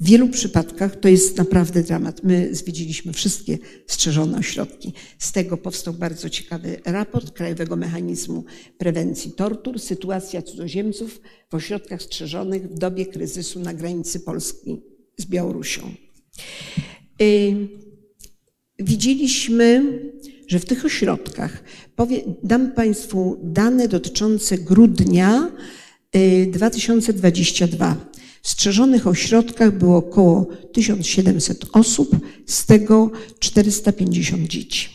B: w wielu przypadkach to jest naprawdę dramat. My zwiedziliśmy wszystkie strzeżone ośrodki. Z tego powstał bardzo ciekawy raport Krajowego Mechanizmu Prewencji Tortur, sytuacja cudzoziemców w ośrodkach strzeżonych w dobie kryzysu na granicy Polski z Białorusią. Y, widzieliśmy, że w tych ośrodkach, dam Państwu dane dotyczące grudnia 2022. Y, w strzeżonych ośrodkach było około 1700 osób, z tego 450 dzieci.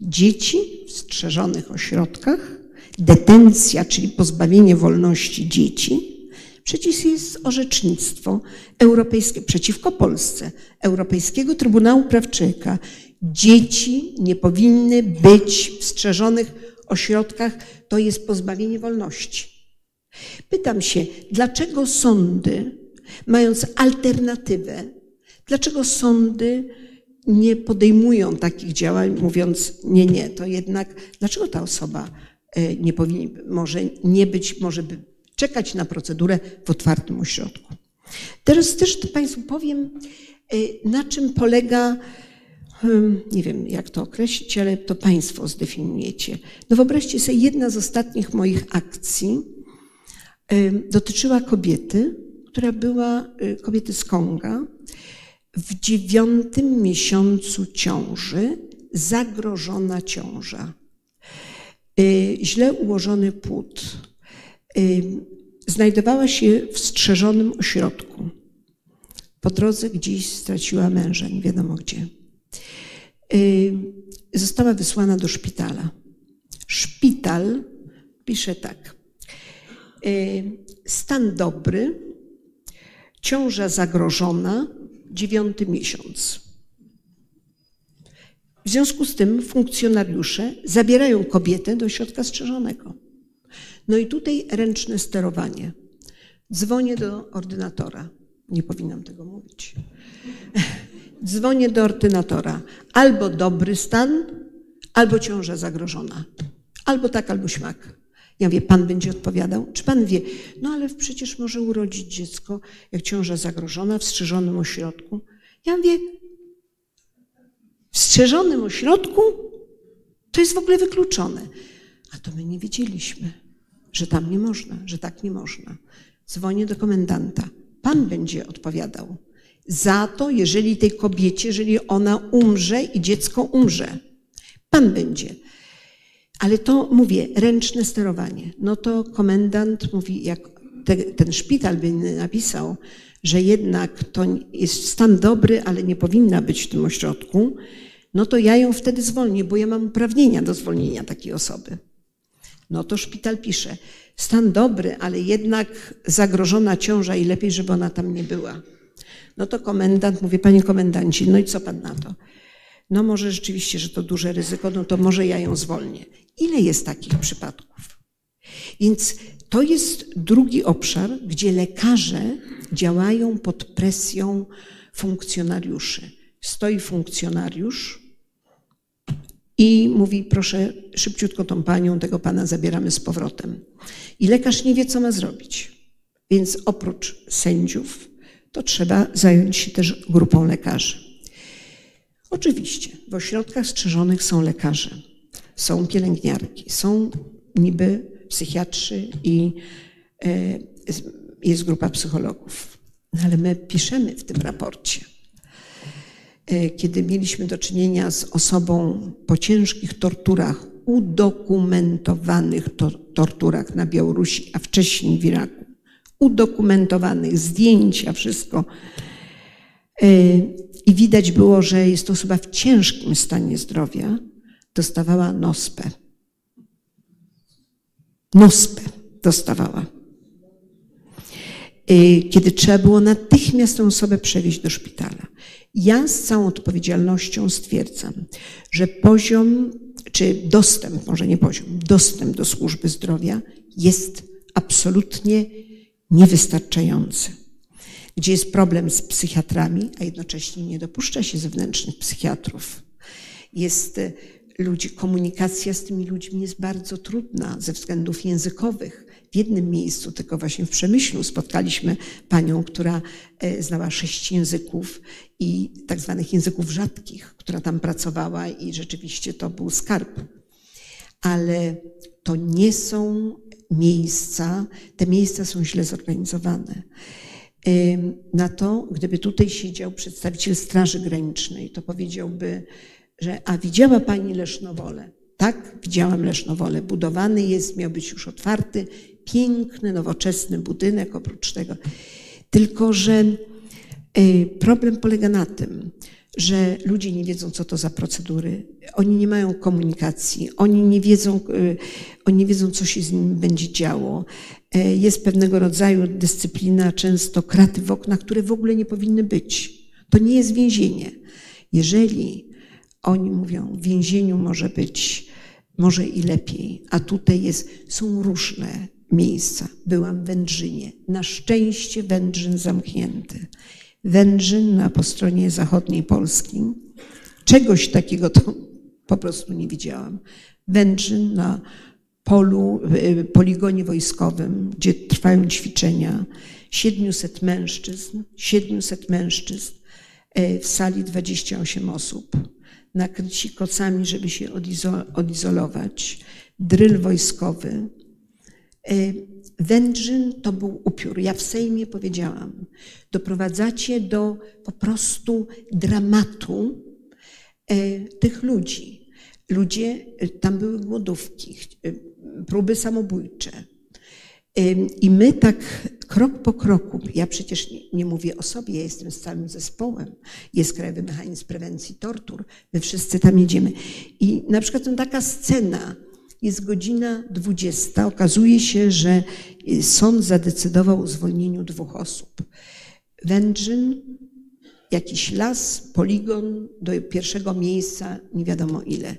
B: Dzieci w strzeżonych ośrodkach, detencja, czyli pozbawienie wolności dzieci, Przecież jest orzecznictwo europejskie przeciwko Polsce, Europejskiego Trybunału Praw Człowieka. Dzieci nie powinny być w strzeżonych ośrodkach, to jest pozbawienie wolności. Pytam się, dlaczego sądy, mając alternatywę, dlaczego sądy nie podejmują takich działań, mówiąc, nie, nie, to jednak, dlaczego ta osoba e, nie może nie być, może by czekać na procedurę w otwartym ośrodku. Teraz też Państwu powiem, e, na czym polega, nie wiem jak to określić, ale to Państwo zdefiniujecie. No wyobraźcie sobie, jedna z ostatnich moich akcji dotyczyła kobiety, która była, kobiety z Konga, w dziewiątym miesiącu ciąży zagrożona ciąża. Y, źle ułożony płód. Y, znajdowała się w strzeżonym ośrodku. Po drodze gdzieś straciła męża, nie wiadomo gdzie. Y, została wysłana do szpitala. Szpital pisze tak. Stan dobry, ciąża zagrożona, dziewiąty miesiąc. W związku z tym funkcjonariusze zabierają kobietę do środka strzeżonego. No i tutaj ręczne sterowanie. Dzwonię do ordynatora. Nie powinnam tego mówić. Dzwonię do ordynatora. Albo dobry stan, albo ciąża zagrożona. Albo tak, albo śmak. Ja mówię, pan będzie odpowiadał? Czy pan wie? No ale przecież może urodzić dziecko, jak ciąża zagrożona, w strzeżonym ośrodku. Ja mówię, w strzeżonym ośrodku to jest w ogóle wykluczone. A to my nie wiedzieliśmy, że tam nie można, że tak nie można. Dzwonię do komendanta. Pan będzie odpowiadał za to, jeżeli tej kobiecie, jeżeli ona umrze i dziecko umrze. Pan będzie. Ale to mówię, ręczne sterowanie. No to komendant mówi, jak te, ten szpital by napisał, że jednak to jest stan dobry, ale nie powinna być w tym ośrodku, no to ja ją wtedy zwolnię, bo ja mam uprawnienia do zwolnienia takiej osoby. No to szpital pisze, stan dobry, ale jednak zagrożona ciąża i lepiej, żeby ona tam nie była. No to komendant mówi, panie komendanci, no i co pan na to? No może rzeczywiście, że to duże ryzyko, no to może ja ją zwolnię. Ile jest takich przypadków? Więc to jest drugi obszar, gdzie lekarze działają pod presją funkcjonariuszy. Stoi funkcjonariusz i mówi: Proszę, szybciutko tą panią, tego pana zabieramy z powrotem. I lekarz nie wie, co ma zrobić. Więc oprócz sędziów, to trzeba zająć się też grupą lekarzy. Oczywiście w ośrodkach strzeżonych są lekarze są pielęgniarki, są niby psychiatrzy i e, jest grupa psychologów. No ale my piszemy w tym raporcie, e, kiedy mieliśmy do czynienia z osobą po ciężkich torturach, udokumentowanych torturach na Białorusi, a wcześniej w Iraku, udokumentowanych, zdjęcia, wszystko. E, I widać było, że jest to osoba w ciężkim stanie zdrowia, dostawała nospę. Nospę dostawała. Y, kiedy trzeba było natychmiast tę osobę przewieźć do szpitala. Ja z całą odpowiedzialnością stwierdzam, że poziom, czy dostęp, może nie poziom, dostęp do służby zdrowia jest absolutnie niewystarczający. Gdzie jest problem z psychiatrami, a jednocześnie nie dopuszcza się zewnętrznych psychiatrów. Jest ludzi, komunikacja z tymi ludźmi jest bardzo trudna ze względów językowych. W jednym miejscu, tylko właśnie w Przemyślu, spotkaliśmy panią, która e, znała sześć języków i tak zwanych języków rzadkich, która tam pracowała i rzeczywiście to był skarb. Ale to nie są miejsca, te miejsca są źle zorganizowane. Na to, gdyby tutaj siedział przedstawiciel Straży Granicznej, to powiedziałby, że a widziała pani Lesznowolę? Tak, widziałam Lesznowolę. Budowany jest, miał być już otwarty, piękny, nowoczesny budynek oprócz tego. Tylko, że Problem polega na tym, że ludzie nie wiedzą, co to za procedury, oni nie mają komunikacji, oni nie wiedzą, oni nie wiedzą co się z nimi będzie działo. Jest pewnego rodzaju dyscyplina, często kraty w oknach, które w ogóle nie powinny być. To nie jest więzienie. Jeżeli oni mówią, w więzieniu może być, może i lepiej, a tutaj jest, są różne miejsca. Byłam w Wędrzynie. Na szczęście Wędrzyn zamknięty. Wędrzyn na po stronie zachodniej Polski. Czegoś takiego to po prostu nie widziałam. Wędrzyn na polu, poligonie wojskowym, gdzie trwają ćwiczenia. 700 mężczyzn, 700 mężczyzn, e, w sali 28 osób, nakryci kocami, żeby się odizolować, dryl wojskowy, Wędrzyn to był upiór. Ja w Sejmie powiedziałam, doprowadzacie do po prostu dramatu e, tych ludzi. Ludzie, e, tam były głodówki, próby samobójcze. I my tak krok po kroku, ja przecież nie, nie, mówię o sobie, ja jestem z całym zespołem, jest Krajowy Mechanizm Prewencji Tortur, my wszyscy tam jedziemy. I na przykład taka scena, jest godzina 20. Okazuje się, że y, sąd zadecydował o zwolnieniu dwóch osób. Wędrzyn, jakiś las, poligon do pierwszego miejsca, nie wiadomo ile.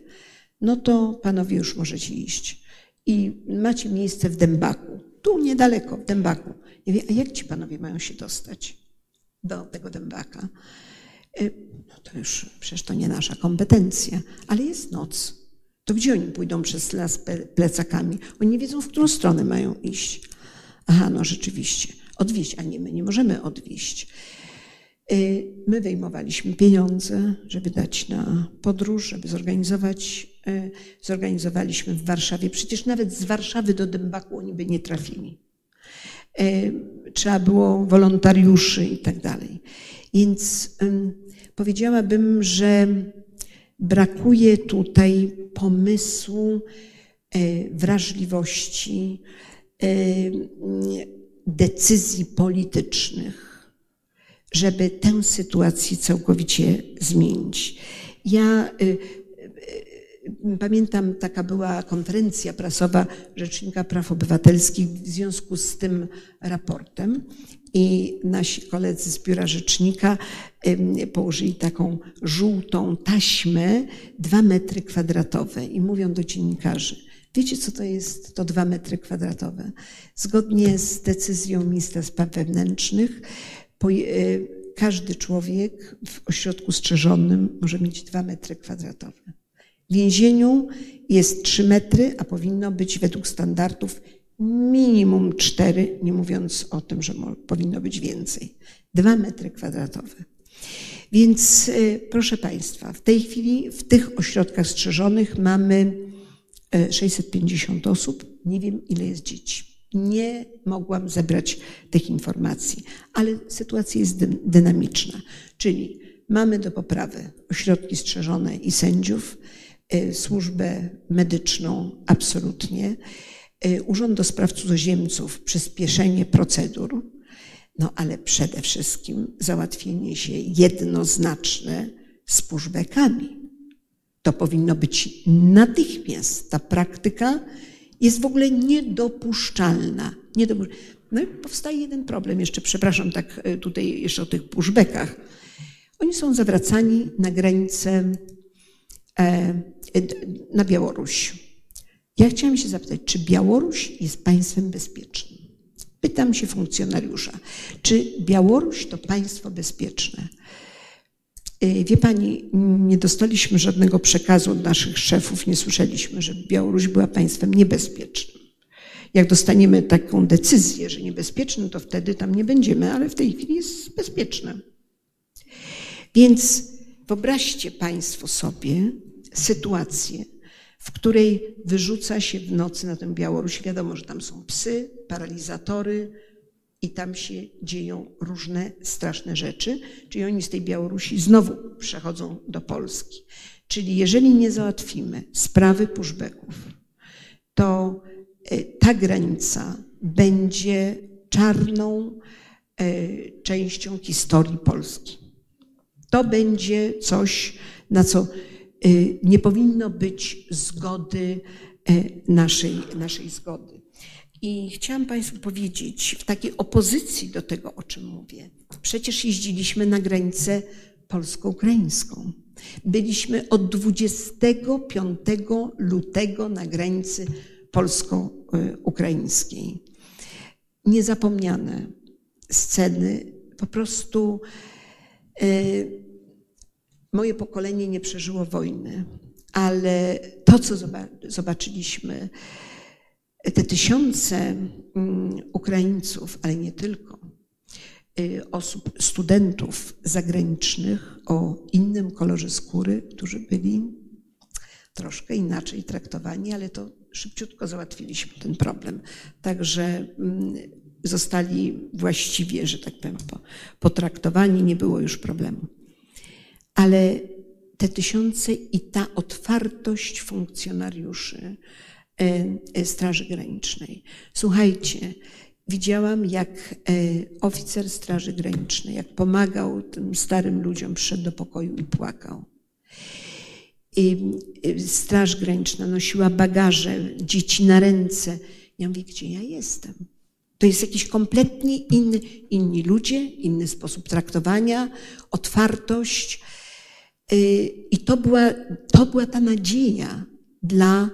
B: No to panowie już możecie iść. I macie miejsce w Dębaku, tu niedaleko, w Dębaku. Ja a jak ci panowie mają się dostać do tego Dębaka? Y, no to już przecież to nie nasza kompetencja, ale jest noc to gdzie oni pójdą przez las plecakami? Oni nie wiedzą, w którą stronę mają iść. Aha, no rzeczywiście, odwieźć, a nie my nie możemy odwieźć. Y, my wyjmowaliśmy pieniądze, żeby dać na podróż, żeby zorganizować. Y, zorganizowaliśmy w Warszawie. Przecież nawet z Warszawy do Dębaku oni by nie trafili. Y, trzeba było wolontariuszy i tak dalej. Więc powiedziałabym, że Brakuje tutaj pomysłu, e, wrażliwości, e, decyzji politycznych, żeby tę sytuację całkowicie zmienić. Ja e, pamiętam, taka była konferencja prasowa Rzecznika Praw Obywatelskich w związku z tym raportem i nasi koledzy z biura rzecznika położyli taką żółtą taśmę, dwa metry kwadratowe i mówią do dziennikarzy, wiecie co to jest to dwa metry kwadratowe? Zgodnie z decyzją ministra spraw wewnętrznych e, każdy człowiek w ośrodku strzeżonym może mieć dwa metry kwadratowe. W więzieniu jest trzy metry, a powinno być według standardów minimum cztery, nie mówiąc o tym, że powinno być więcej. Dwa metry kwadratowe. Więc y, proszę Państwa, w tej chwili w tych ośrodkach strzeżonych mamy 650 y, osób. Nie wiem, ile jest dzieci. Nie mogłam zebrać tych informacji, ale sytuacja jest dynamiczna. Czyli mamy do poprawy ośrodki strzeżone i sędziów, y, służbę medyczną absolutnie. Y, Urząd do Spraw Cudzoziemców, przyspieszenie procedur, no ale przede wszystkim załatwienie się jednoznaczne z pushbackami. To powinno być natychmiast. Ta praktyka jest w ogóle niedopuszczalna. No i powstaje jeden problem, jeszcze przepraszam tak y, tutaj jeszcze o tych pushbackach. Oni są zawracani na granicę e, na Białoruś. Ja chciałam się zapytać, czy Białoruś jest państwem bezpiecznym? Pytam się funkcjonariusza, czy Białoruś to państwo bezpieczne? Y, wie pani, nie dostaliśmy żadnego przekazu od naszych szefów, nie słyszeliśmy, że Białoruś była państwem niebezpiecznym. Jak dostaniemy taką decyzję, że niebezpiecznym, to wtedy tam nie będziemy, ale w tej chwili jest bezpieczne. Więc wyobraźcie Państwo sobie sytuację, w której wyrzuca się w nocy na tę Białoruś. Wiadomo, że tam są psy, paralizatory i tam się dzieją różne straszne rzeczy. Czyli oni z tej Białorusi znowu przechodzą do Polski. Czyli jeżeli nie załatwimy sprawy pushbacków, to e, ta granica będzie czarną, częścią historii Polski. To będzie coś, na co nie powinno być zgody, naszej, naszej zgody. I chciałam Państwu powiedzieć, w takiej opozycji do tego, o czym mówię, przecież jeździliśmy na granicę polsko-ukraińską. Byliśmy od 25 lutego na granicy polsko-ukraińskiej. Niezapomniane sceny, po prostu y, moje pokolenie nie przeżyło wojny, ale to, co zobaczyliśmy, te tysiące mm, Ukraińców, ale nie tylko, y, osób, studentów zagranicznych o innym kolorze skóry, którzy byli troszkę inaczej traktowani, ale to szybciutko załatwiliśmy ten problem. Także mm, zostali właściwie, że tak powiem, potraktowani, nie było już problemu. Ale te tysiące i ta otwartość funkcjonariuszy, E, Straży Granicznej. Słuchajcie, widziałam, jak e, oficer Straży Granicznej, jak pomagał tym starym ludziom, przyszedł do pokoju i płakał. I e, Straż Graniczna nosiła bagaże, dzieci na ręce. Ja mówię, gdzie ja jestem? To jest jakiś kompletnie inny, inni ludzie, inny sposób traktowania, otwartość. I to była, to była ta nadzieja dla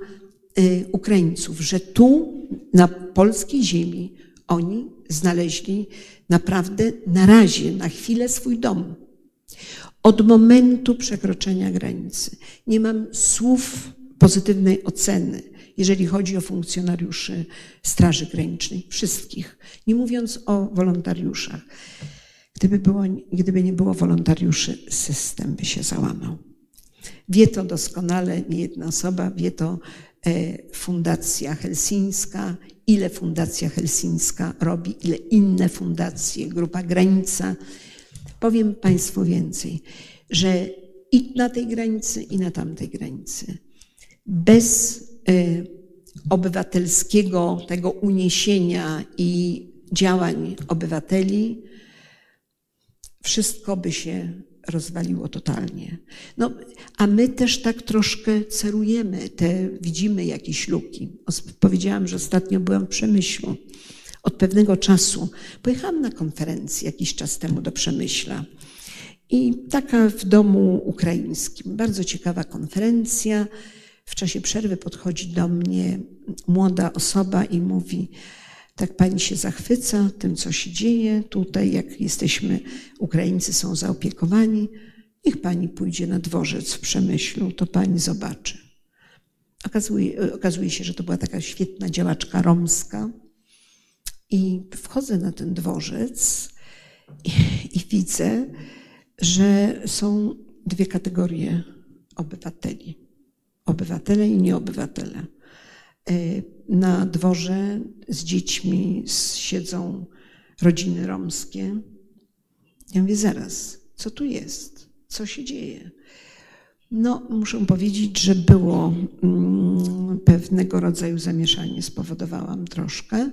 B: Y, Ukraińców, że tu na polskiej ziemi oni znaleźli naprawdę na razie, na chwilę swój dom. Od momentu przekroczenia granicy nie mam słów pozytywnej oceny, jeżeli chodzi o funkcjonariuszy Straży Granicznej, wszystkich, nie mówiąc o wolontariuszach. Gdyby, było, gdyby nie było wolontariuszy, system by się załamał. Wie to doskonale nie jedna osoba, wie to E, Fundacja Helsińska, ile Fundacja Helsińska robi, ile inne fundacje, Grupa Granica. Powiem Państwu więcej, że i na tej granicy, i na tamtej granicy bez e, obywatelskiego tego uniesienia i działań obywateli wszystko by się rozwaliło totalnie. No, a my też tak troszkę cerujemy, te, widzimy jakieś luki. Powiedziałam, że ostatnio byłam w Przemyślu. Od pewnego czasu pojechałam na konferencję jakiś czas temu do Przemyśla. I taka w domu ukraińskim. Bardzo ciekawa konferencja. W czasie przerwy podchodzi do mnie młoda osoba i mówi: tak pani się zachwyca tym, co się dzieje tutaj, jak jesteśmy, Ukraińcy są zaopiekowani. Niech pani pójdzie na dworzec w Przemyślu, to pani zobaczy. Okazuje, okazuje się, że to była taka świetna działaczka romska. I wchodzę na ten dworzec i, i widzę, że są dwie kategorie obywateli. Obywatele i nieobywatele. Na dworze z dziećmi siedzą rodziny romskie. Ja mówię, zaraz, co tu jest? Co się dzieje? No, muszę powiedzieć, że było mm, pewnego rodzaju zamieszanie, spowodowałam troszkę.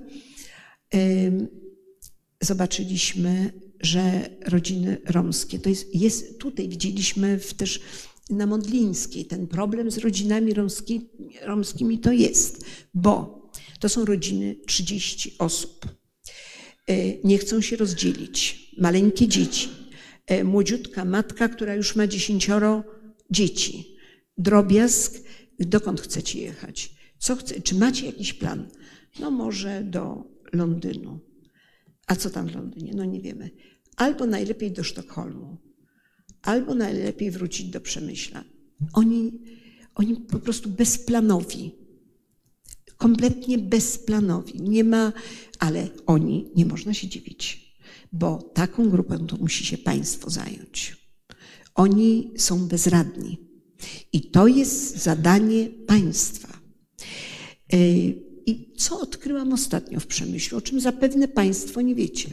B: Zobaczyliśmy, że rodziny romskie, to jest, jest tutaj widzieliśmy w też na Modlińskiej. Ten problem z rodzinami romski, romskimi to jest, bo to są rodziny 30 osób. E, nie chcą się rozdzielić. Maleńkie dzieci. E, młodziutka matka, która już ma dziesięcioro dzieci. Drobiazg. Dokąd chcecie jechać? Co chce, czy macie jakiś plan? No może do Londynu. A co tam w Londynie? No nie wiemy. Albo najlepiej do Sztokholmu albo najlepiej wrócić do przemyśla. Oni, oni po prostu bezplanowi, kompletnie bezplanowi. Nie ma, ale oni nie można się dziwić, bo taką grupą to musi się państwo zająć. Oni są bezradni. I to jest zadanie państwa. E, I co odkryłam ostatnio w Przemyślu, o czym zapewne Państwo nie wiecie.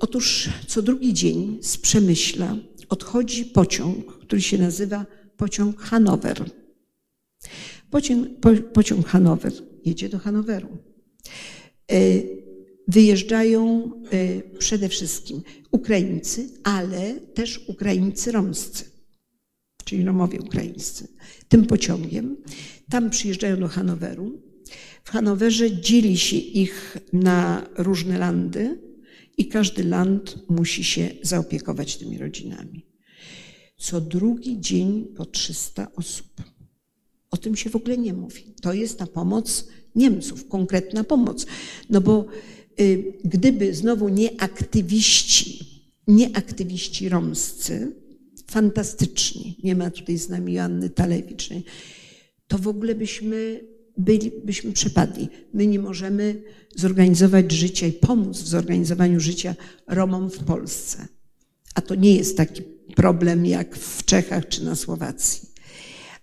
B: Otóż co drugi dzień z Przemyśla odchodzi pociąg, który się nazywa pociąg Hanower. Pociąg, po, pociąg Hanower jedzie do Hanoweru. wyjeżdżają przede wszystkim Ukraińcy, ale też Ukraińcy romscy, czyli Romowie ukraińscy, tym pociągiem. Tam przyjeżdżają do Hanoweru. W Hanowerze dzieli się ich na różne landy i każdy land musi się zaopiekować tymi rodzinami. Co drugi dzień po 300 osób. O tym się w ogóle nie mówi. To jest ta pomoc Niemców, konkretna pomoc. No bo y, gdyby znowu nie aktywiści, nie aktywiści romscy, fantastyczni, nie ma tutaj z nami Joanny Talewicz, to w ogóle byśmy, byli, byśmy przepadli. My nie możemy zorganizować życia i pomóc w zorganizowaniu życia Romom w Polsce. A to nie jest taki problem jak w Czechach czy na Słowacji.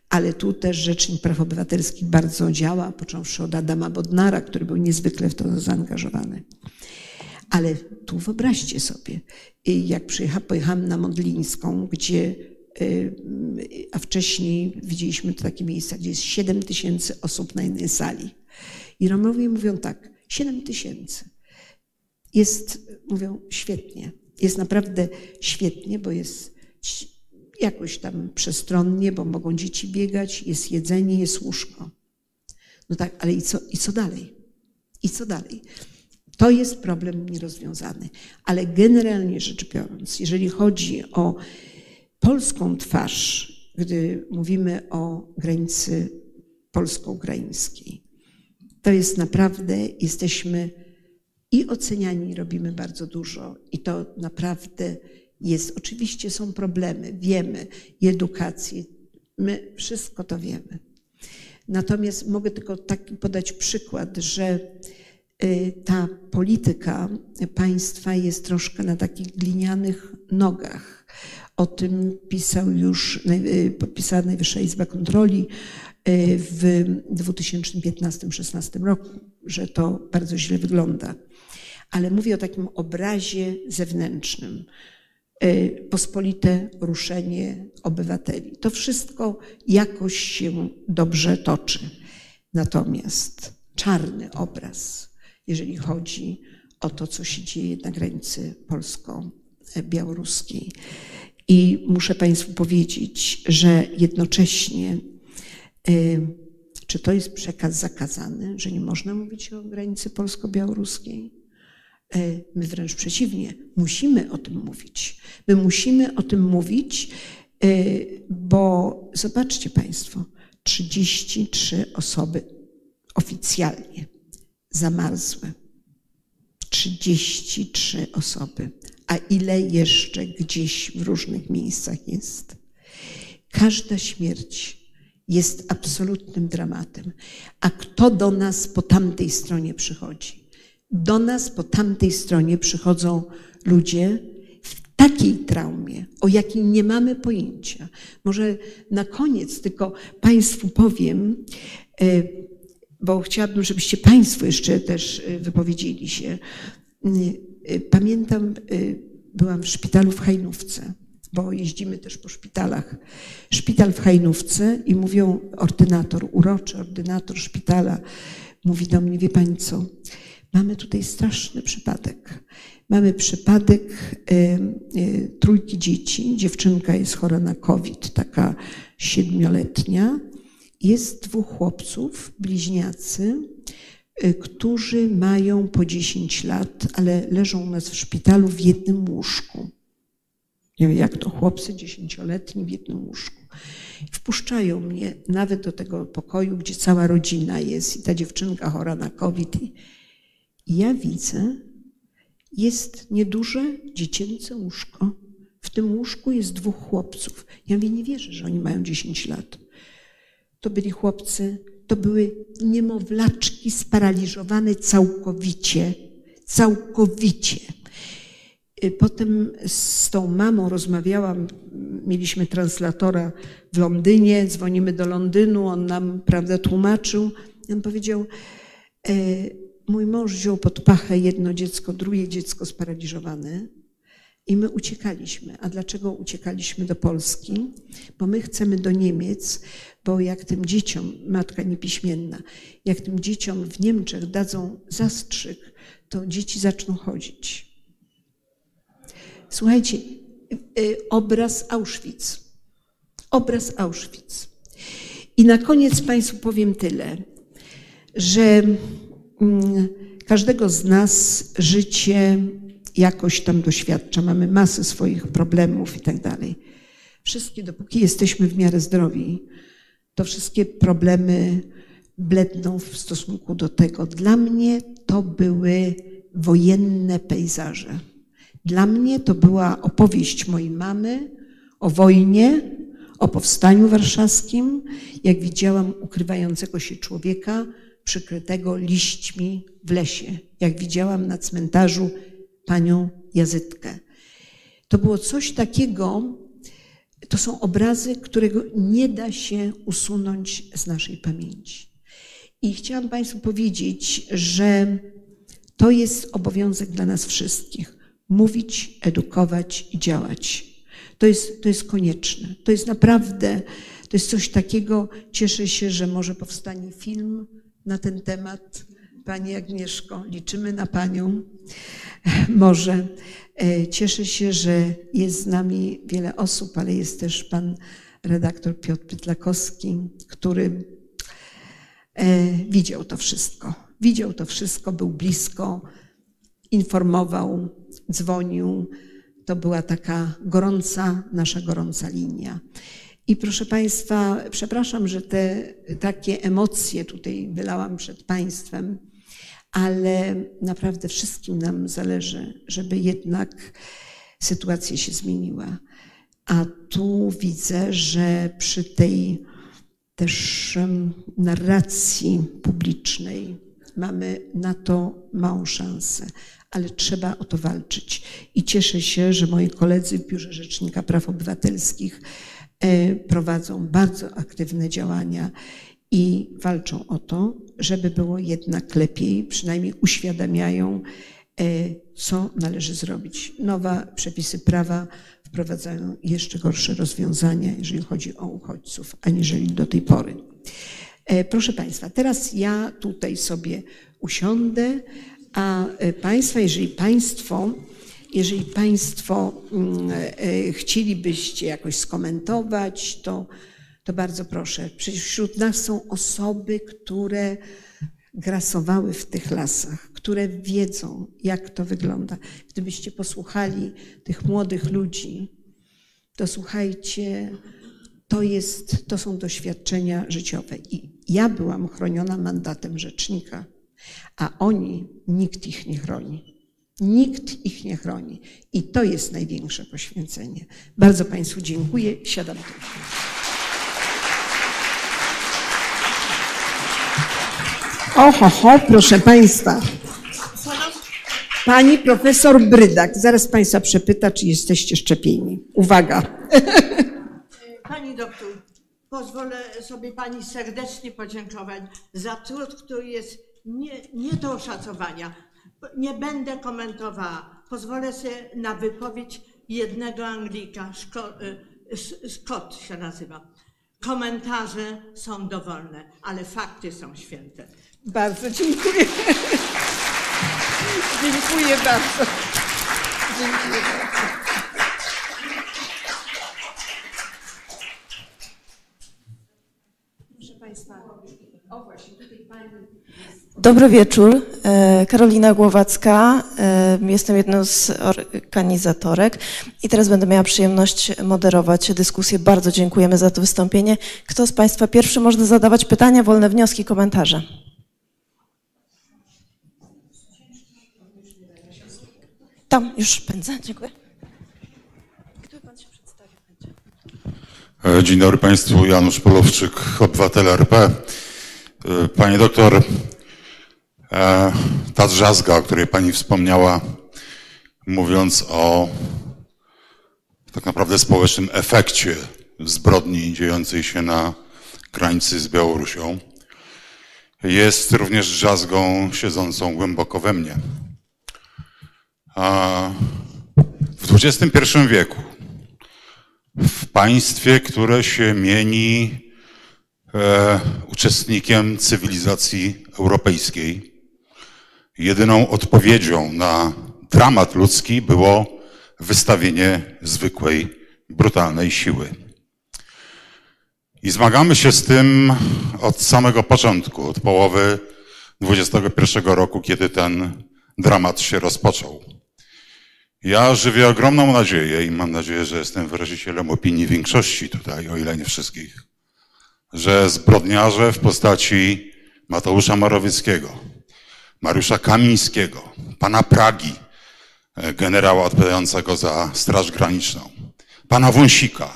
B: Ale tu też Rzecznik Praw Obywatelskich bardzo działa, począwszy od Adama Bodnara, który był niezwykle w to zaangażowany. Ale tu wyobraźcie sobie, jak pojechałam na Modlińską, gdzie, a wcześniej widzieliśmy takie miejsca, gdzie jest 7 tysięcy osób na jednej sali. I Romowie mówią tak, 7 tysięcy. Jest, mówią, świetnie. Jest naprawdę świetnie, bo jest jakoś tam przestronnie, bo mogą dzieci biegać, jest jedzenie, jest łóżko. No tak, ale i co, i co dalej? I co dalej? To jest problem nierozwiązany. Ale generalnie rzecz biorąc, jeżeli chodzi o polską twarz, gdy mówimy o granicy polsko-ukraińskiej, to jest naprawdę, jesteśmy i oceniani, robimy bardzo dużo i to naprawdę jest. Oczywiście są problemy, wiemy, i edukacji, my wszystko to wiemy. Natomiast mogę tylko taki podać przykład, że y, ta polityka państwa jest troszkę na takich glinianych nogach. O tym pisał już, y, pisała Najwyższa Izba Kontroli y, w 2015-16 roku, że to bardzo źle wygląda. Ale mówię o takim obrazie zewnętrznym. Pospolite ruszenie obywateli. To wszystko jakoś się dobrze toczy. Natomiast czarny obraz jeżeli chodzi o to, co się dzieje na granicy polsko-białoruskiej. I muszę Państwu powiedzieć, że jednocześnie, y, czy to jest przekaz zakazany, że nie można mówić o granicy polsko-białoruskiej? Y, my wręcz przeciwnie, musimy o tym mówić. My musimy o tym mówić, y, bo zobaczcie Państwo, 33 osoby oficjalnie zamarzłe. 33 osoby. A ile jeszcze gdzieś w różnych miejscach jest? Każda śmierć jest absolutnym dramatem. A kto do nas po tamtej stronie przychodzi? Do nas po tamtej stronie przychodzą ludzie w takiej traumie, o jakiej nie mamy pojęcia. Może na koniec tylko Państwu powiem, e, bo chciałabym, żebyście Państwo jeszcze też y, wypowiedzieli się. Y, y, pamiętam, byłam w szpitalu w Hajnówce, bo jeździmy też po szpitalach. Szpital w Hajnówce i mówią ordynator, uroczy ordynator szpitala, mówi do mnie, wie Pani co, mamy tutaj straszny przypadek. Mamy przypadek y, y, trójki dzieci. Dziewczynka jest chora na COVID, taka siedmioletnia jest dwóch chłopców, bliźniacy, y, którzy mają po 10 lat, ale leżą u nas w szpitalu w jednym łóżku. Nie wiem, jak to chłopcy dziesięcioletni w jednym łóżku. Wpuszczają mnie nawet do tego pokoju, gdzie cała rodzina jest i ta dziewczynka chora na COVID. I ja widzę, jest nieduże dziecięce łóżko. W tym łóżku jest dwóch chłopców. Ja mówię, nie wierzę, że oni mają 10 lat to byli chłopcy, to były niemowlaczki sparaliżowane całkowicie, całkowicie. Y, potem z tą mamą rozmawiałam, mieliśmy translatora w Londynie, dzwonimy do Londynu, on nam, prawda, tłumaczył. On powiedział, e, mój mąż wziął pod pachę jedno dziecko, drugie dziecko sparaliżowane I my uciekaliśmy. A dlaczego uciekaliśmy do Polski? Bo my chcemy do Niemiec, bo jak tym dzieciom, matka niepiśmienna, jak tym dzieciom w Niemczech dadzą zastrzyk, to dzieci zaczną chodzić. Słuchajcie, y, obraz Auschwitz. Obraz Auschwitz. I na koniec Państwu powiem tyle, że mm, każdego z nas życie jakoś tam doświadcza. Mamy masę swoich problemów i tak dalej. Wszystkie, dopóki jesteśmy w miarę zdrowi, to wszystkie problemy bledną w stosunku do tego. Dla mnie to były wojenne pejzaże. Dla mnie to była opowieść mojej mamy o wojnie, o powstaniu warszawskim, jak widziałam ukrywającego się człowieka przykrytego liśćmi w lesie, jak widziałam na cmentarzu panią Jazytkę. To było coś takiego, to są obrazy, którego nie da się usunąć z naszej pamięci. I chciałam Państwu powiedzieć, że to jest obowiązek dla nas wszystkich. Mówić, edukować i działać. To jest, to jest konieczne. To jest naprawdę, to jest coś takiego. Cieszę się, że może powstanie film na ten temat. Pani Agnieszko, liczymy na Panią. Może. E, cieszę się, że jest z nami wiele osób, ale jest też Pan redaktor Piotr Pytlakowski, który e, widział to wszystko. Widział to wszystko, był blisko, informował, dzwonił. To była taka gorąca, nasza gorąca linia. I proszę Państwa, przepraszam, że te takie emocje tutaj wylałam przed Państwem, ale naprawdę wszystkim nam zależy, żeby jednak sytuacja się zmieniła. A tu widzę, że przy tej też narracji publicznej mamy na to małą szansę, ale trzeba o to walczyć. I cieszę się, że moi koledzy w Biurze Rzecznika Praw Obywatelskich e, prowadzą bardzo aktywne działania i walczą o to, żeby było jednak lepiej, przynajmniej uświadamiają, e, co należy zrobić. Nowe przepisy prawa wprowadzają jeszcze gorsze rozwiązania, jeżeli chodzi o uchodźców, aniżeli do tej pory. E, proszę Państwa, teraz ja tutaj sobie usiądę, a e, Państwa, jeżeli Państwo, jeżeli Państwo mm, chcielibyście jakoś skomentować, to to bardzo proszę. Przecież wśród nas są osoby, które grasowały w tych lasach, które wiedzą, jak to wygląda. Gdybyście posłuchali tych młodych ludzi, to słuchajcie, to, jest, to są doświadczenia życiowe. I ja byłam chroniona mandatem rzecznika, a oni, nikt ich nie chroni. Nikt ich nie chroni. I to jest największe poświęcenie. Bardzo Państwu dziękuję. Siadam tu. Oho, ho, proszę Państwa. Pani profesor Brydak. Zaraz Państwa przepyta, czy jesteście szczepieni. Uwaga.
C: Pani doktor, pozwolę sobie Pani serdecznie podziękować za trud, który jest nie, nie do oszacowania. Nie będę komentowała. Pozwolę sobie na wypowiedź jednego Anglika, y, Scott się nazywa. Komentarze są dowolne, ale fakty są święte.
B: Bardzo dziękuję. dziękuję bardzo. Dziękuję bardzo.
D: Proszę Państwa, o właśnie, tutaj Pani. Dobry wieczór. E, Karolina Głowacka. E, jestem jedną z organizatorek i teraz będę miała przyjemność moderować dyskusję. Bardzo dziękujemy za to wystąpienie. Kto z Państwa pierwszy może zadawać pytania, wolne wnioski, komentarze? Tam już pędzę, dziękuję. Gdyby pan się przedstawił.
E: Dzień dobry Państwu, Janusz Polowczyk, obywatel RP. Panie doktor, e, ta drzazga, o której Pani wspomniała, mówiąc o tak naprawdę społecznym efekcie zbrodni dziejącej się na granicy z Białorusią, jest również drzazgą siedzącą głęboko we mnie. W XXI wieku, w państwie, które się mieni e, uczestnikiem cywilizacji europejskiej, jedyną odpowiedzią na dramat ludzki było wystawienie zwykłej, brutalnej siły. I zmagamy się z tym od samego początku, od połowy XXI roku, kiedy ten dramat się rozpoczął. Ja żywię ogromną nadzieję i mam nadzieję, że jestem wyrazicielem opinii większości tutaj, o ile nie wszystkich, że zbrodniarze w postaci Mateusza Morawieckiego, Mariusza Kamińskiego, pana Pragi, e, generała odpowiadającego za Straż Graniczną, pana Wąsika,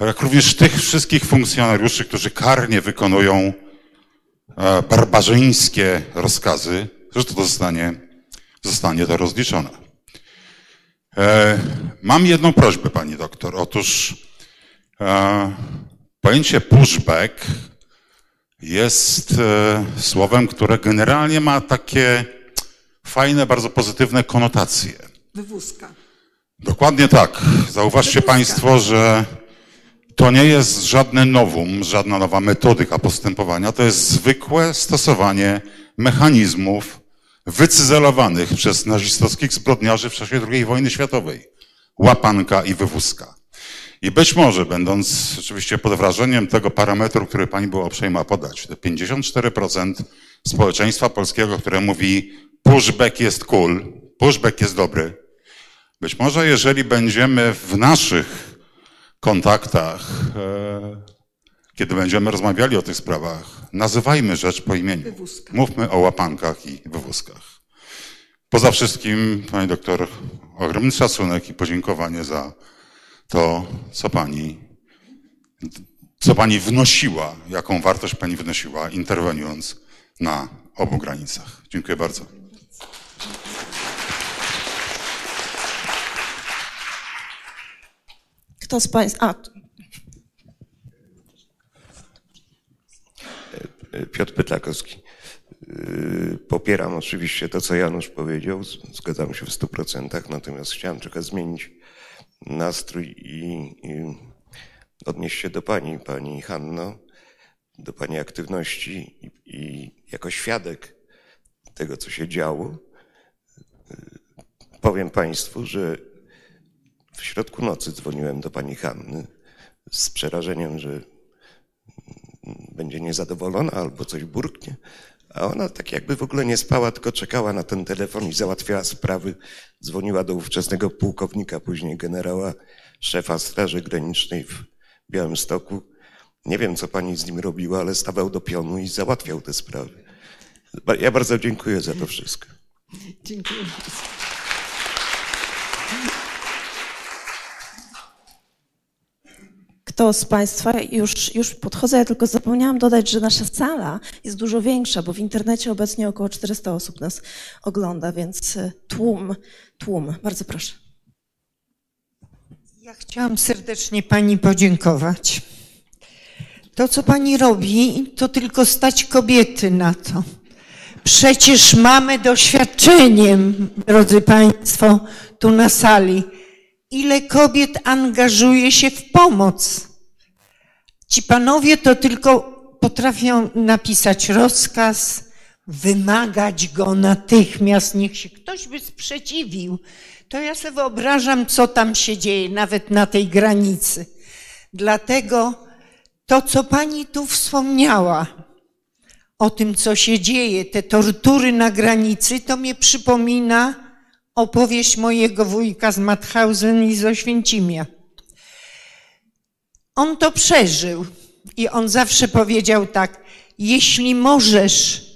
E: jak również tych wszystkich funkcjonariuszy, którzy karnie wykonują e, barbarzyńskie rozkazy, że to zostanie, zostanie to rozliczone. E, mam jedną prośbę, pani doktor. Otóż e, pojęcie pushback jest słowem, które generalnie ma takie fajne, bardzo pozytywne konotacje.
B: Wywózka.
E: Dokładnie tak. Zauważcie
B: Wywózka.
E: Państwo, że to nie jest żadne nowum, żadna nowa metodyka postępowania. To jest zwykłe stosowanie mechanizmów wycyzelowanych przez nazistowskich zbrodniarzy w czasie II wojny światowej. Łapanka i wywózka. I być może, będąc oczywiście pod wrażeniem tego parametru, który pani była uprzejma podać, te 54% społeczeństwa polskiego, które mówi pushback jest cool, pushback jest dobry. Być może jeżeli będziemy w naszych kontaktach, e, kiedy będziemy rozmawiali o tych sprawach, nazywajmy rzecz po imieniu.
B: Wywózka.
E: Mówmy o łapankach i wywózkach. Poza wszystkim, pani doktor, ogromny szacunek i podziękowanie za to, co pani, co pani wnosiła, jaką wartość pani wnosiła, interweniując na obu granicach. Dziękuję bardzo.
D: Kto z Państwa... A,
F: Piotr Pytlakowski. Yy, Popieram oczywiście to, co Janusz powiedział, zgadzam się w 100%, natomiast chciałem trochę zmienić nastrój i, odnieść się do Pani, Pani Hanno, do Pani aktywności i, jako świadek tego, co się działo. Yy, Powiem Państwu, że w środku nocy dzwoniłem do Pani Hanny z przerażeniem, że będzie niezadowolona albo coś burknie. A ona tak jakby w ogóle nie spała, tylko czekała na ten telefon i załatwiała sprawy. Dzwoniła do ówczesnego pułkownika, później generała, szefa Straży Granicznej w Białymstoku. Nie wiem, co pani z nim robiła, ale stawał do pionu i załatwiał te sprawy. Ja bardzo dziękuję za to wszystko.
B: Dziękuję bardzo.
D: Kto z Państwa, już, już podchodzę, ja tylko zapomniałam dodać, że nasza sala jest dużo większa, bo w internecie obecnie około 400 osób nas ogląda, więc y, tłum, tłum. Bardzo proszę.
G: Ja chciałam serdecznie Pani podziękować. To, co Pani robi, to tylko stać kobiety na to. Przecież mamy doświadczenie, drodzy Państwo, tu na sali. Ile kobiet angażuje się w pomoc? Ci panowie to tylko potrafią napisać rozkaz, wymagać go natychmiast, niech się ktoś by sprzeciwił. To ja sobie wyobrażam, co tam się dzieje, nawet na tej granicy. Dlatego to, co pani tu wspomniała o tym, co się dzieje, te tortury na granicy, to mnie przypomina opowieść mojego wujka z Mauthausen i z Oświęcimia. On to przeżył i on zawsze powiedział tak, jeśli możesz,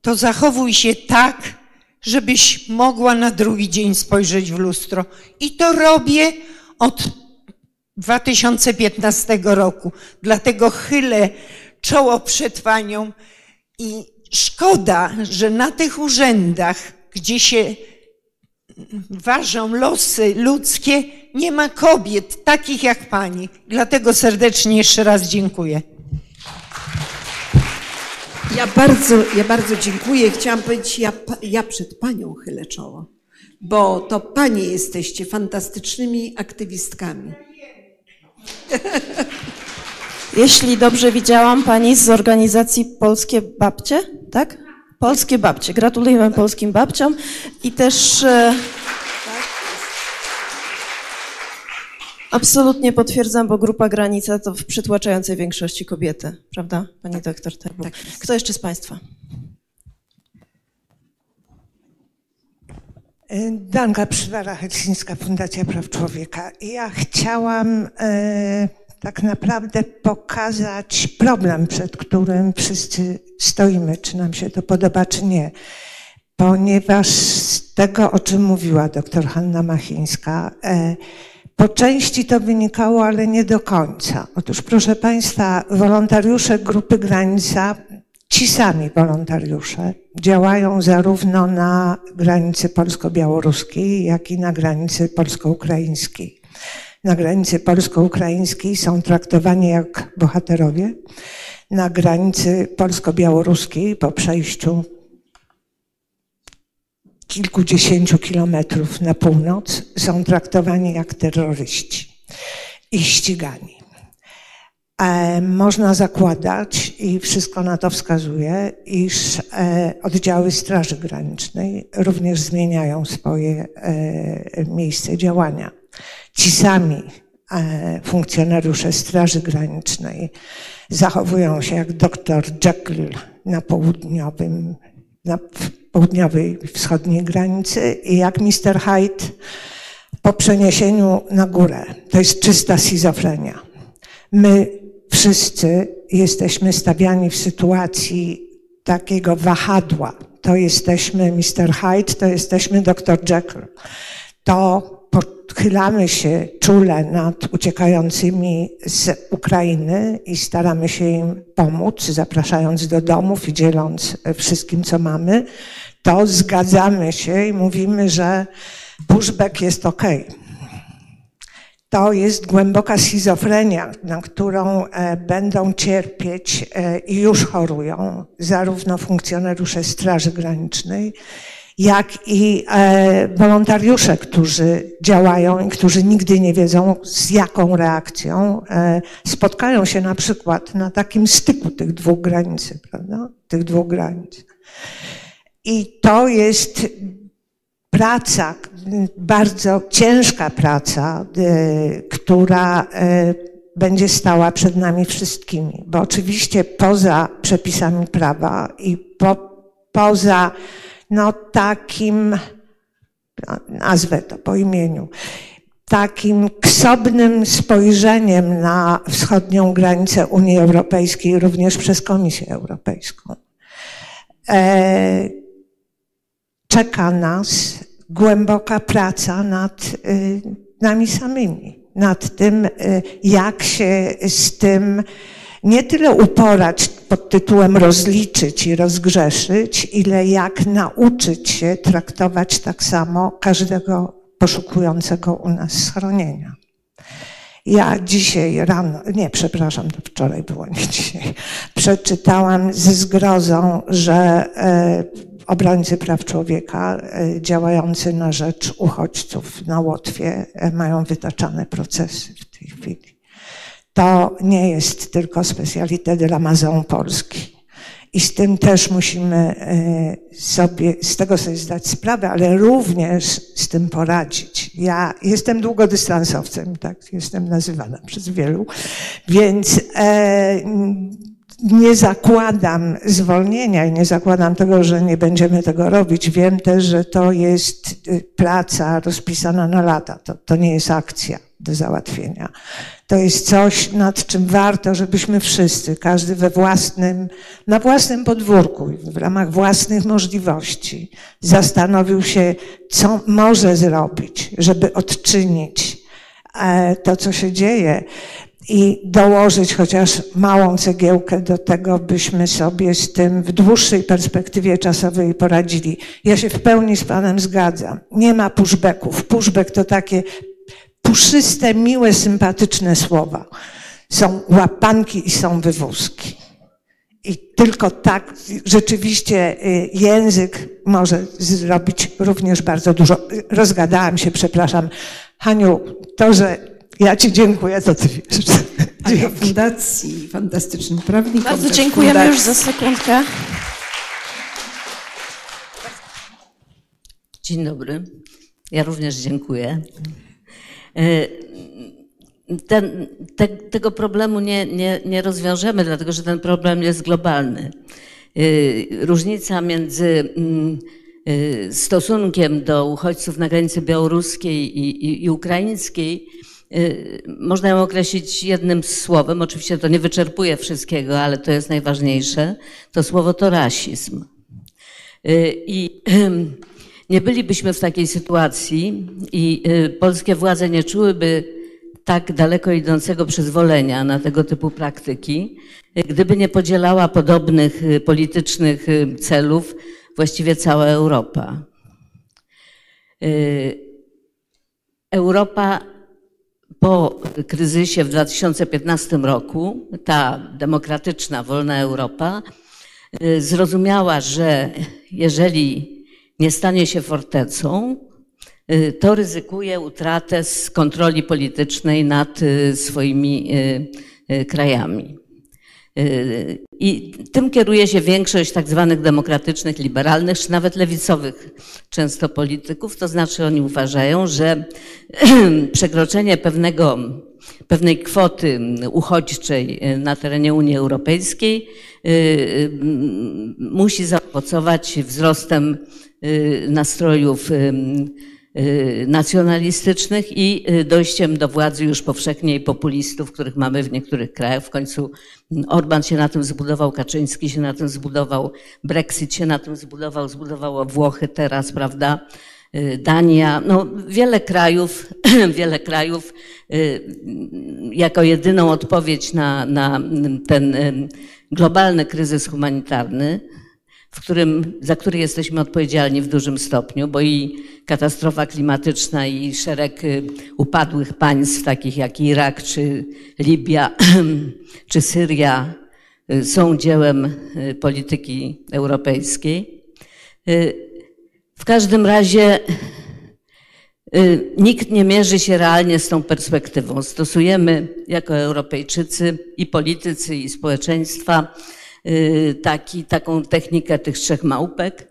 G: to zachowuj się tak, żebyś mogła na drugi dzień spojrzeć w lustro. I to robię od 2015 roku. Dlatego chylę czoło przed panią i szkoda, że na tych urzędach, gdzie się ważą losy ludzkie, nie ma kobiet takich jak pani. Dlatego serdecznie jeszcze raz dziękuję.
B: Ja bardzo, ja bardzo dziękuję. Chciałam powiedzieć, ja, ja przed panią chylę czoło. bo to panie jesteście fantastycznymi aktywistkami.
D: Jeśli dobrze widziałam, pani z organizacji Polskie Babcie, tak? Polskie Babcie. Gratulujemy polskim babciom i też e, absolutnie potwierdzam, bo grupa granica to w przytłaczającej większości kobiety, prawda, pani doktor Terbu?
B: tak.
D: Kto jeszcze z państwa?
H: Danka Przywara, Helsińska Fundacja Praw Człowieka. Ja chciałam e, tak naprawdę pokazać problem, przed którym wszyscy stoimy, czy nam się to podoba, czy nie. Ponieważ z tego, o czym mówiła doktor Hanna Machińska, e, po części to wynikało, ale nie do końca. Otóż, proszę Państwa, wolontariusze Grupy Granica Ci sami wolontariusze działają zarówno na granicy polsko-białoruskiej, jak i na granicy polsko-ukraińskiej. Na granicy polsko-ukraińskiej są traktowani jak bohaterowie. Na granicy polsko-białoruskiej po przejściu kilkudziesięciu kilometrów na północ są traktowani jak terroryści i ścigani. E, Można zakładać, i wszystko na to wskazuje, iż e, oddziały Straży Granicznej również zmieniają swoje e, miejsce działania. Ci sami e, funkcjonariusze Straży Granicznej zachowują się jak doktor Jekyll na południowym, na południowej wschodniej granicy i jak Mr. Hyde po przeniesieniu na górę. To jest czysta schizofrenia. My wszyscy jesteśmy stawiani w sytuacji takiego wahadła. To jesteśmy Mr. Hyde, to jesteśmy dr Jekyll. To podchylamy się czule nad uciekającymi z Ukrainy i staramy się im pomóc, zapraszając do domów i dzieląc wszystkim, co mamy. To zgadzamy się i mówimy, że pushback jest okej. To jest głęboka schizofrenia, na którą e, będą cierpieć e, i już chorują zarówno funkcjonariusze Straży Granicznej, jak i e, wolontariusze, którzy działają i którzy nigdy nie wiedzą, z jaką reakcją spotkają się na przykład na takim styku tych dwóch granicy, prawda? Tych dwóch granic. I to jest praca, bardzo ciężka praca, y, która będzie stała przed nami wszystkimi, bo oczywiście poza przepisami prawa i po, poza no, takim, nazwę to po imieniu, takim ksobnym spojrzeniem na wschodnią granicę Unii Europejskiej, również przez Komisję Europejską. E, czeka nas głęboka praca nad y, nami samymi, nad tym, y, jak się z tym nie tyle uporać pod tytułem rozliczyć i rozgrzeszyć, ile jak nauczyć się traktować tak samo każdego poszukującego u nas schronienia. Ja dzisiaj rano, nie, przepraszam, to wczoraj było, nie dzisiaj, przeczytałam ze zgrozą, że e, obrońcy praw człowieka e, działający na rzecz uchodźców na Łotwie e, mają wytaczane procesy w tej chwili. To nie jest tylko specalité de l'Amazon Polski. I z tym też musimy e, sobie, z tego sobie zdać sprawę, ale również z tym poradzić. Ja jestem długodystansowcem, tak, jestem nazywana przez wielu, więc e, nie zakładam zwolnienia i nie zakładam tego, że nie będziemy tego robić. Wiem też, że to jest y, praca rozpisana na lata. To, to nie jest akcja do załatwienia. To jest coś, nad czym warto, żebyśmy wszyscy, każdy we własnym, na własnym podwórku, w ramach własnych możliwości, zastanowił się, co może zrobić, żeby odczynić e, to, co się dzieje i dołożyć chociaż małą cegiełkę do tego, byśmy sobie z tym w dłuższej perspektywie czasowej poradzili. Ja się w pełni z Panem zgadzam. Nie ma pushbacków. Pushback to takie puszyste, miłe, sympatyczne słowa. Są łapanki i są wywózki. I tylko tak rzeczywiście y, język może zrobić również bardzo dużo. Rozgadałam się, przepraszam. Haniu, to, że ja Ci dziękuję, to Ty wiesz.
B: Ja Fundacji Fantastycznym Prawnikom.
D: Bardzo dziękujemy
B: fundacji.
D: już za sekundkę.
I: Dzień dobry. Ja również dziękuję. E, Ten, te, tego problemu nie, nie, nie rozwiążemy, dlatego że ten problem jest globalny. E, Różnica między mm, e, stosunkiem do uchodźców na granicy białoruskiej i, i, i ukraińskiej można ją określić jednym słowem. Oczywiście to nie wyczerpuje wszystkiego, ale to jest najważniejsze. To słowo to rasizm. Y, I nie bylibyśmy w takiej sytuacji i y, polskie władze nie czułyby tak daleko idącego przyzwolenia na tego typu praktyki, y, gdyby nie podzielała podobnych y, politycznych celów właściwie cała Europa. Europa po kryzysie w 2015 roku, ta demokratyczna, wolna Europa, zrozumiała, że jeżeli nie stanie się fortecą, y, to ryzykuje utratę z kontroli politycznej nad y, swoimi y, krajami. I tym kieruje się większość tak zwanych demokratycznych, liberalnych, czy nawet lewicowych często polityków. To znaczy oni uważają, że przekroczenie pewnego, pewnej kwoty uchodźczej na terenie Unii Europejskiej y, y, musi zaowocować wzrostem nastrojów nacjonalistycznych i dojściem do władzy już powszechnie i populistów, których mamy w niektórych krajach. W końcu Orban się na tym zbudował, Kaczyński się na tym zbudował, Brexit się na tym zbudował, zbudowało Włochy teraz, prawda? Y, Dania, no wiele krajów, wiele krajów y, jako jedyną odpowiedź na, na ten y, globalny kryzys humanitarny, w którym, za który jesteśmy odpowiedzialni w dużym stopniu, bo i katastrofa klimatyczna, i szereg upadłych państw, takich jak Irak, czy Libia, czy Syria, są dziełem polityki europejskiej. W każdym razie y, nikt nie mierzy się realnie z tą perspektywą. Stosujemy jako Europejczycy i politycy, i społeczeństwa y, taki, taką technikę tych trzech małpek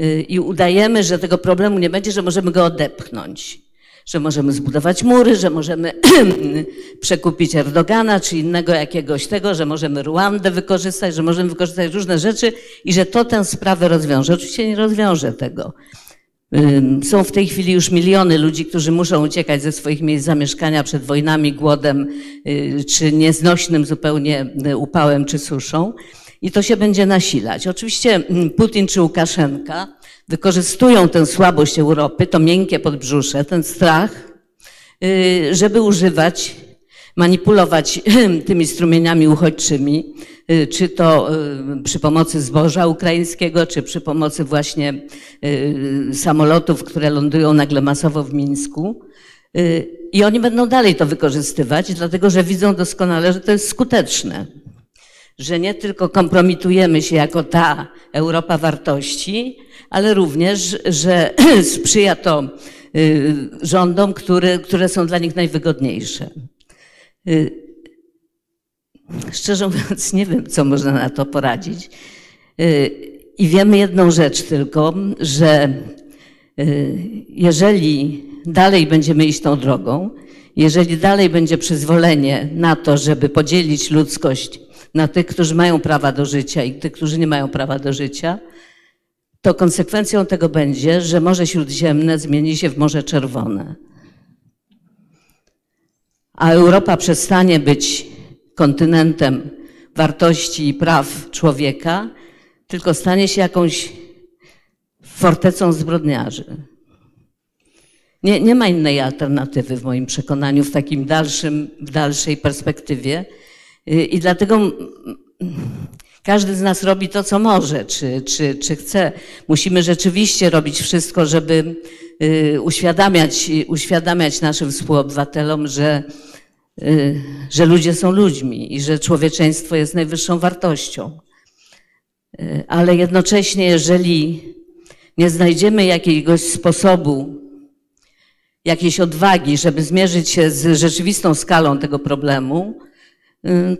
I: y, i udajemy, że tego problemu nie będzie, że możemy go odepchnąć. Że możemy zbudować mury, że możemy przekupić Erdogana czy innego jakiegoś tego, że możemy Ruandę wykorzystać, że możemy wykorzystać różne rzeczy i że to tę sprawę rozwiąże. Oczywiście nie rozwiąże tego. Są w tej chwili już miliony ludzi, którzy muszą uciekać ze swoich miejsc zamieszkania przed wojnami, głodem y, czy nieznośnym zupełnie y, upałem czy suszą. I to się będzie nasilać. Oczywiście mm, Putin czy Łukaszenka wykorzystują tę słabość Europy, to miękkie podbrzusze, ten strach, y, żeby używać, manipulować tymi strumieniami uchodźczymi, y, czy to y, przy pomocy zboża ukraińskiego, czy przy pomocy właśnie samolotów, które lądują nagle masowo w Mińsku. I oni będą dalej to wykorzystywać, dlatego że widzą doskonale, że to jest skuteczne. Że nie tylko kompromitujemy się jako ta Europa wartości, ale również, że sprzyja to y, rządom, które, które są dla nich najwygodniejsze. Y, Szczerze mówiąc, nie wiem, co można na to poradzić. Y, I wiemy jedną rzecz tylko, że jeżeli dalej będziemy iść tą drogą, jeżeli dalej będzie przyzwolenie na to, żeby podzielić ludzkość na tych, którzy mają prawa do życia i tych, którzy nie mają prawa do życia, to konsekwencją tego będzie, że Morze Śródziemne zmieni się w Morze Czerwone. A Europa przestanie być kontynentem wartości i praw człowieka, tylko stanie się jakąś fortecą zbrodniarzy. Nie, nie ma innej alternatywy w moim przekonaniu w takim dalszym, w dalszej perspektywie. Y, I dlatego każdy z nas robi to, co może, czy, czy, czy chce. Musimy rzeczywiście robić wszystko, żeby y, uświadamiać, uświadamiać naszym współobywatelom, że, y, że ludzie są ludźmi i że człowieczeństwo jest najwyższą wartością. ale jednocześnie, jeżeli nie znajdziemy jakiegoś sposobu, jakiejś odwagi, żeby zmierzyć się z rzeczywistą skalą tego problemu,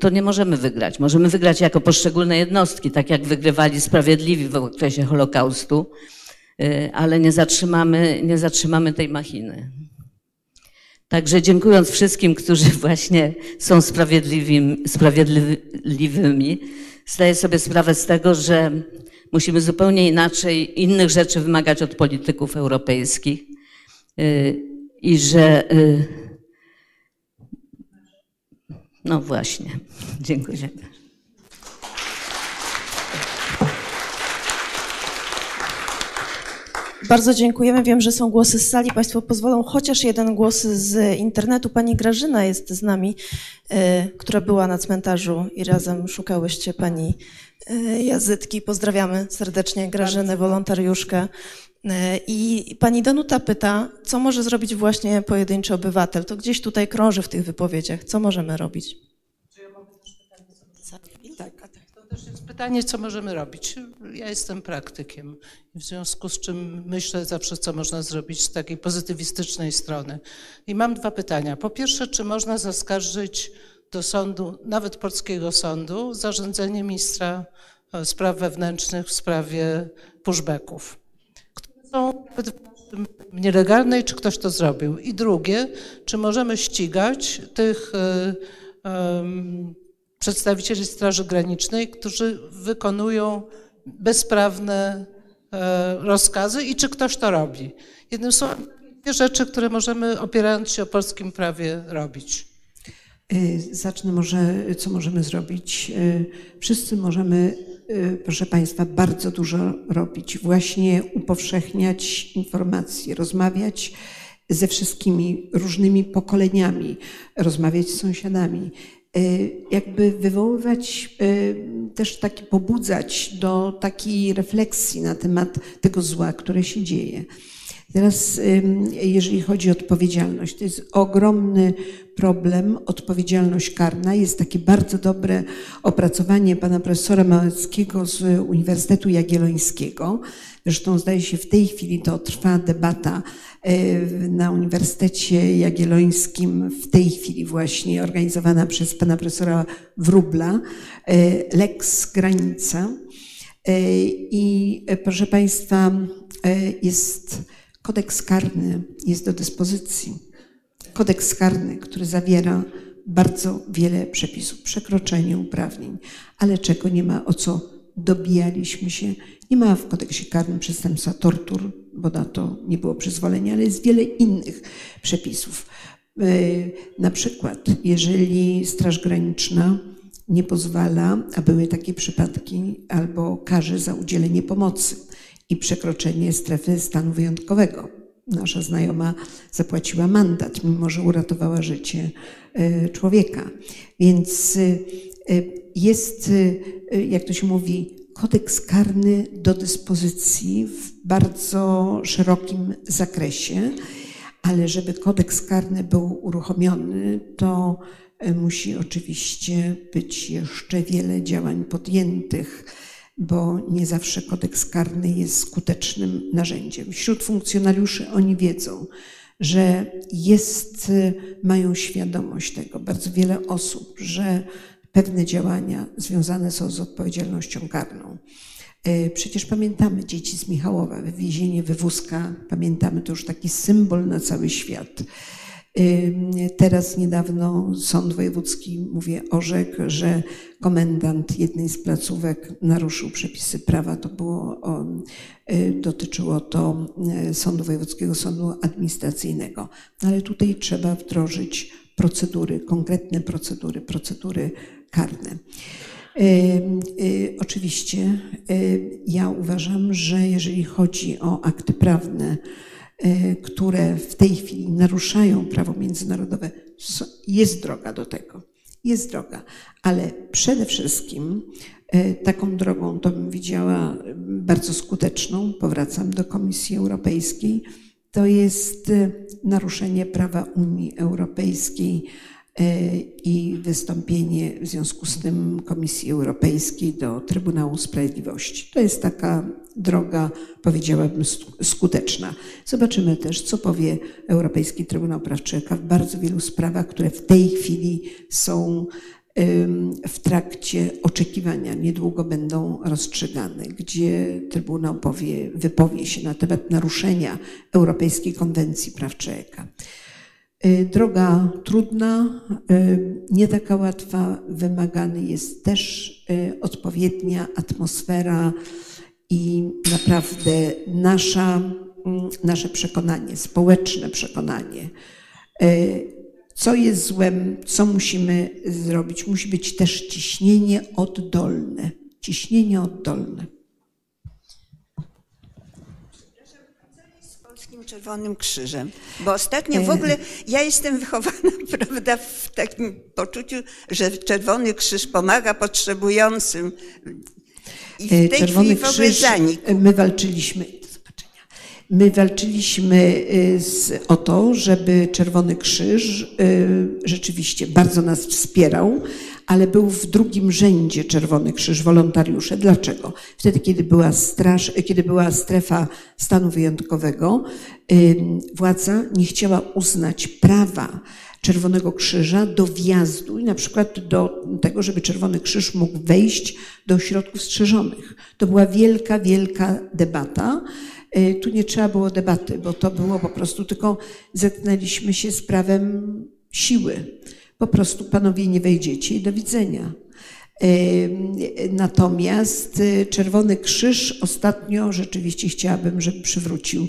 I: to nie możemy wygrać. Możemy wygrać jako poszczególne jednostki, tak jak wygrywali sprawiedliwi w okresie Holokaustu, ale nie zatrzymamy, nie zatrzymamy tej machiny. Także dziękując wszystkim, którzy właśnie są sprawiedliwymi, sprawiedliwymi, zdaję sobie sprawę z tego, że musimy zupełnie inaczej innych rzeczy wymagać od polityków europejskich i że no właśnie, dziękuję.
D: Bardzo dziękujemy. Wiem, że są głosy z sali. Państwo pozwolą chociaż jeden głos z internetu. Pani Grażyna jest z nami, która była na cmentarzu i razem szukałyście pani Jazytki. Pozdrawiamy serdecznie Grażynę, wolontariuszkę. I pani Danuta pyta, co może zrobić właśnie pojedynczy obywatel? To gdzieś tutaj krąży w tych wypowiedziach. Co możemy robić?
A: To też jest pytanie, co możemy robić. Ja jestem praktykiem, w związku z czym myślę zawsze, co można zrobić z takiej pozytywistycznej strony. I mam dwa pytania. Po pierwsze, czy można zaskarżyć do sądu, nawet polskiego sądu, zarządzenie ministra spraw wewnętrznych w sprawie pushbacków, które są nielegalne i czy ktoś to zrobił? I drugie, czy możemy ścigać tych um, przedstawicieli Straży Granicznej, którzy wykonują bezprawne rozkazy i czy ktoś to robi. Jednym słowem, dwie rzeczy, które możemy opierając się o polskim prawie robić.
B: Zacznę może, co możemy zrobić. Wszyscy możemy, proszę Państwa, bardzo dużo robić. Właśnie upowszechniać informacje, rozmawiać ze wszystkimi różnymi pokoleniami, rozmawiać z sąsiadami, jakby wywoływać, też taki pobudzać do takiej refleksji na temat tego zła, które się dzieje. Teraz, jeżeli chodzi o odpowiedzialność, to jest ogromny problem, odpowiedzialność karna. Jest takie bardzo dobre opracowanie pana profesora Małeckiego z Uniwersytetu Jagiellońskiego. Zresztą zdaje się w tej chwili to trwa debata na Uniwersytecie Jagiellońskim, w tej chwili właśnie organizowana przez pana profesora Wróbla, Lex Granica. I proszę Państwa, jest kodeks karny, jest do dyspozycji. Kodeks karny, który zawiera bardzo wiele przepisów, przekroczenie uprawnień, ale czego nie ma, o co dobijaliśmy się. Nie ma w kodeksie karnym przestępstwa tortur, bo na to nie było przyzwolenia, ale jest wiele innych przepisów. Na przykład, jeżeli Straż Graniczna nie pozwala, a były takie przypadki, albo każe za udzielenie pomocy i przekroczenie strefy stanu wyjątkowego. Nasza znajoma zapłaciła mandat, mimo że uratowała życie człowieka. Więc jest, jak to się mówi, kodeks karny do dyspozycji w bardzo szerokim zakresie, ale żeby kodeks karny był uruchomiony, to musi oczywiście być jeszcze wiele działań podjętych, bo nie zawsze kodeks karny jest skutecznym narzędziem. Wśród funkcjonariuszy oni wiedzą, że jest, mają świadomość tego, bardzo wiele osób, że pewne działania związane są z odpowiedzialnością karną. Przecież pamiętamy dzieci z Michałowa, wywiezienie wywózka, pamiętamy to już taki symbol na cały świat. Teraz niedawno Sąd Wojewódzki, mówię, orzekł, że komendant jednej z placówek naruszył przepisy prawa. To było, dotyczyło to Sądu Wojewódzkiego, Sądu Administracyjnego. No ale tutaj trzeba wdrożyć procedury, konkretne procedury, procedury karne. Oczywiście ja uważam, że jeżeli chodzi o akty prawne, które w tej chwili naruszają prawo międzynarodowe, jest droga do tego. Jest droga, ale przede wszystkim taką drogą to bym widziała bardzo skuteczną, powracam do Komisji Europejskiej, to jest naruszenie prawa Unii Europejskiej i wystąpienie w związku z tym Komisji Europejskiej do Trybunału Sprawiedliwości. To jest taka droga, powiedziałabym, skuteczna. Zobaczymy też, co powie Europejski Trybunał Praw Człowieka w bardzo wielu sprawach, które w tej chwili są w trakcie oczekiwania, niedługo będą rozstrzygane, gdzie Trybunał powie, wypowie się na temat naruszenia Europejskiej Konwencji Praw Człowieka. Y, droga trudna, y, nie taka łatwa, wymagany jest też y, odpowiednia atmosfera i naprawdę nasza, mm, nasze przekonanie, społeczne przekonanie, co jest złem, co musimy zrobić. Musi być też ciśnienie oddolne. Ciśnienie oddolne.
J: Polskim Czerwonym Krzyżem. Bo ostatnio w ogóle ja jestem wychowana, prawda, w takim poczuciu, że Czerwony Krzyż pomaga potrzebującym. I w tej
B: Czerwony
J: chwili w ogóle
B: Krzyż,
J: zanikł.
B: My walczyliśmy, My walczyliśmy z, o to, żeby Czerwony Krzyż rzeczywiście bardzo nas wspierał, ale był w drugim rzędzie Czerwony Krzyż, wolontariusze. Dlaczego? Wtedy, kiedy była, straż, kiedy była strefa stanu wyjątkowego, władza nie chciała uznać prawa Czerwonego Krzyża do wjazdu i na przykład do tego, żeby Czerwony Krzyż mógł wejść do ośrodków strzeżonych. To była wielka, wielka debata. Y, tu nie trzeba było debaty, bo to było po prostu tylko zetknęliśmy się z prawem siły. Po prostu panowie nie wejdziecie i do widzenia. Natomiast y, Czerwony Krzyż ostatnio rzeczywiście chciałabym, żeby przywrócił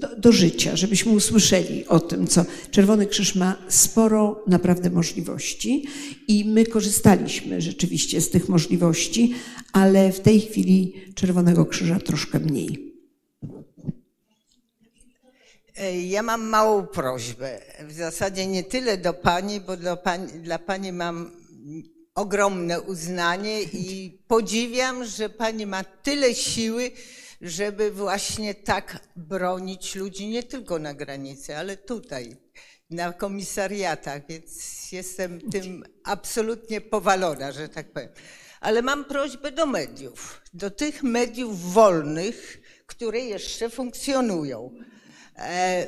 B: do, do, życia, żebyśmy usłyszeli o tym, co Czerwony Krzyż ma sporo naprawdę możliwości i my korzystaliśmy rzeczywiście z tych możliwości, ale w tej chwili Czerwonego Krzyża troszkę mniej.
K: Ja mam małą prośbę. W zasadzie nie tyle do Pani, bo dla Pani, dla pani mam ogromne uznanie i podziwiam, że Pani ma tyle siły, żeby właśnie tak bronić ludzi nie tylko na granicy, ale tutaj, na komisariatach, więc jestem tym absolutnie powalona, że tak powiem. Ale mam prośbę do mediów, do tych mediów wolnych, które jeszcze funkcjonują. E,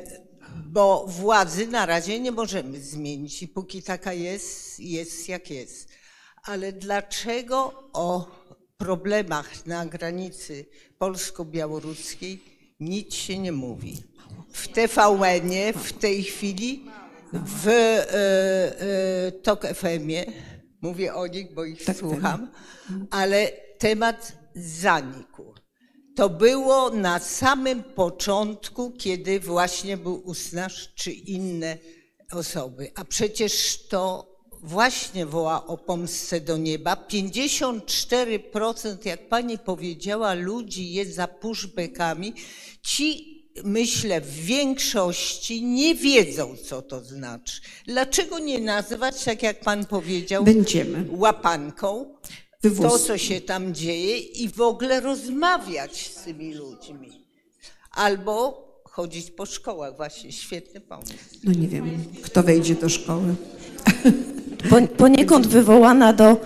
K: bo władzy na razie nie możemy zmienić i póki taka jest, jest jak jest. Ale dlaczego o problemach na granicy polsko-białoruskiej nic się nie mówi? W TVN-ie w tej chwili, w e, e, TOK FM-ie, mówię o nich, bo ich tak, tak. słucham, ale temat zanikł. To było na samym początku, kiedy właśnie był Usnasz czy inne osoby. A przecież to właśnie woła o pomstę do nieba. 54%, jak pani powiedziała, ludzi jest za pushbackami. Ci, myślę, w większości nie wiedzą, co to znaczy. Dlaczego nie nazywać, tak jak pan powiedział,
B: Będziemy.
K: łapanką? To, co się tam dzieje i w ogóle rozmawiać z tymi ludźmi. Albo chodzić po szkołach, właśnie świetny pomysł.
B: No nie wiem, kto wejdzie do szkoły.
D: Poniekąd wywołana do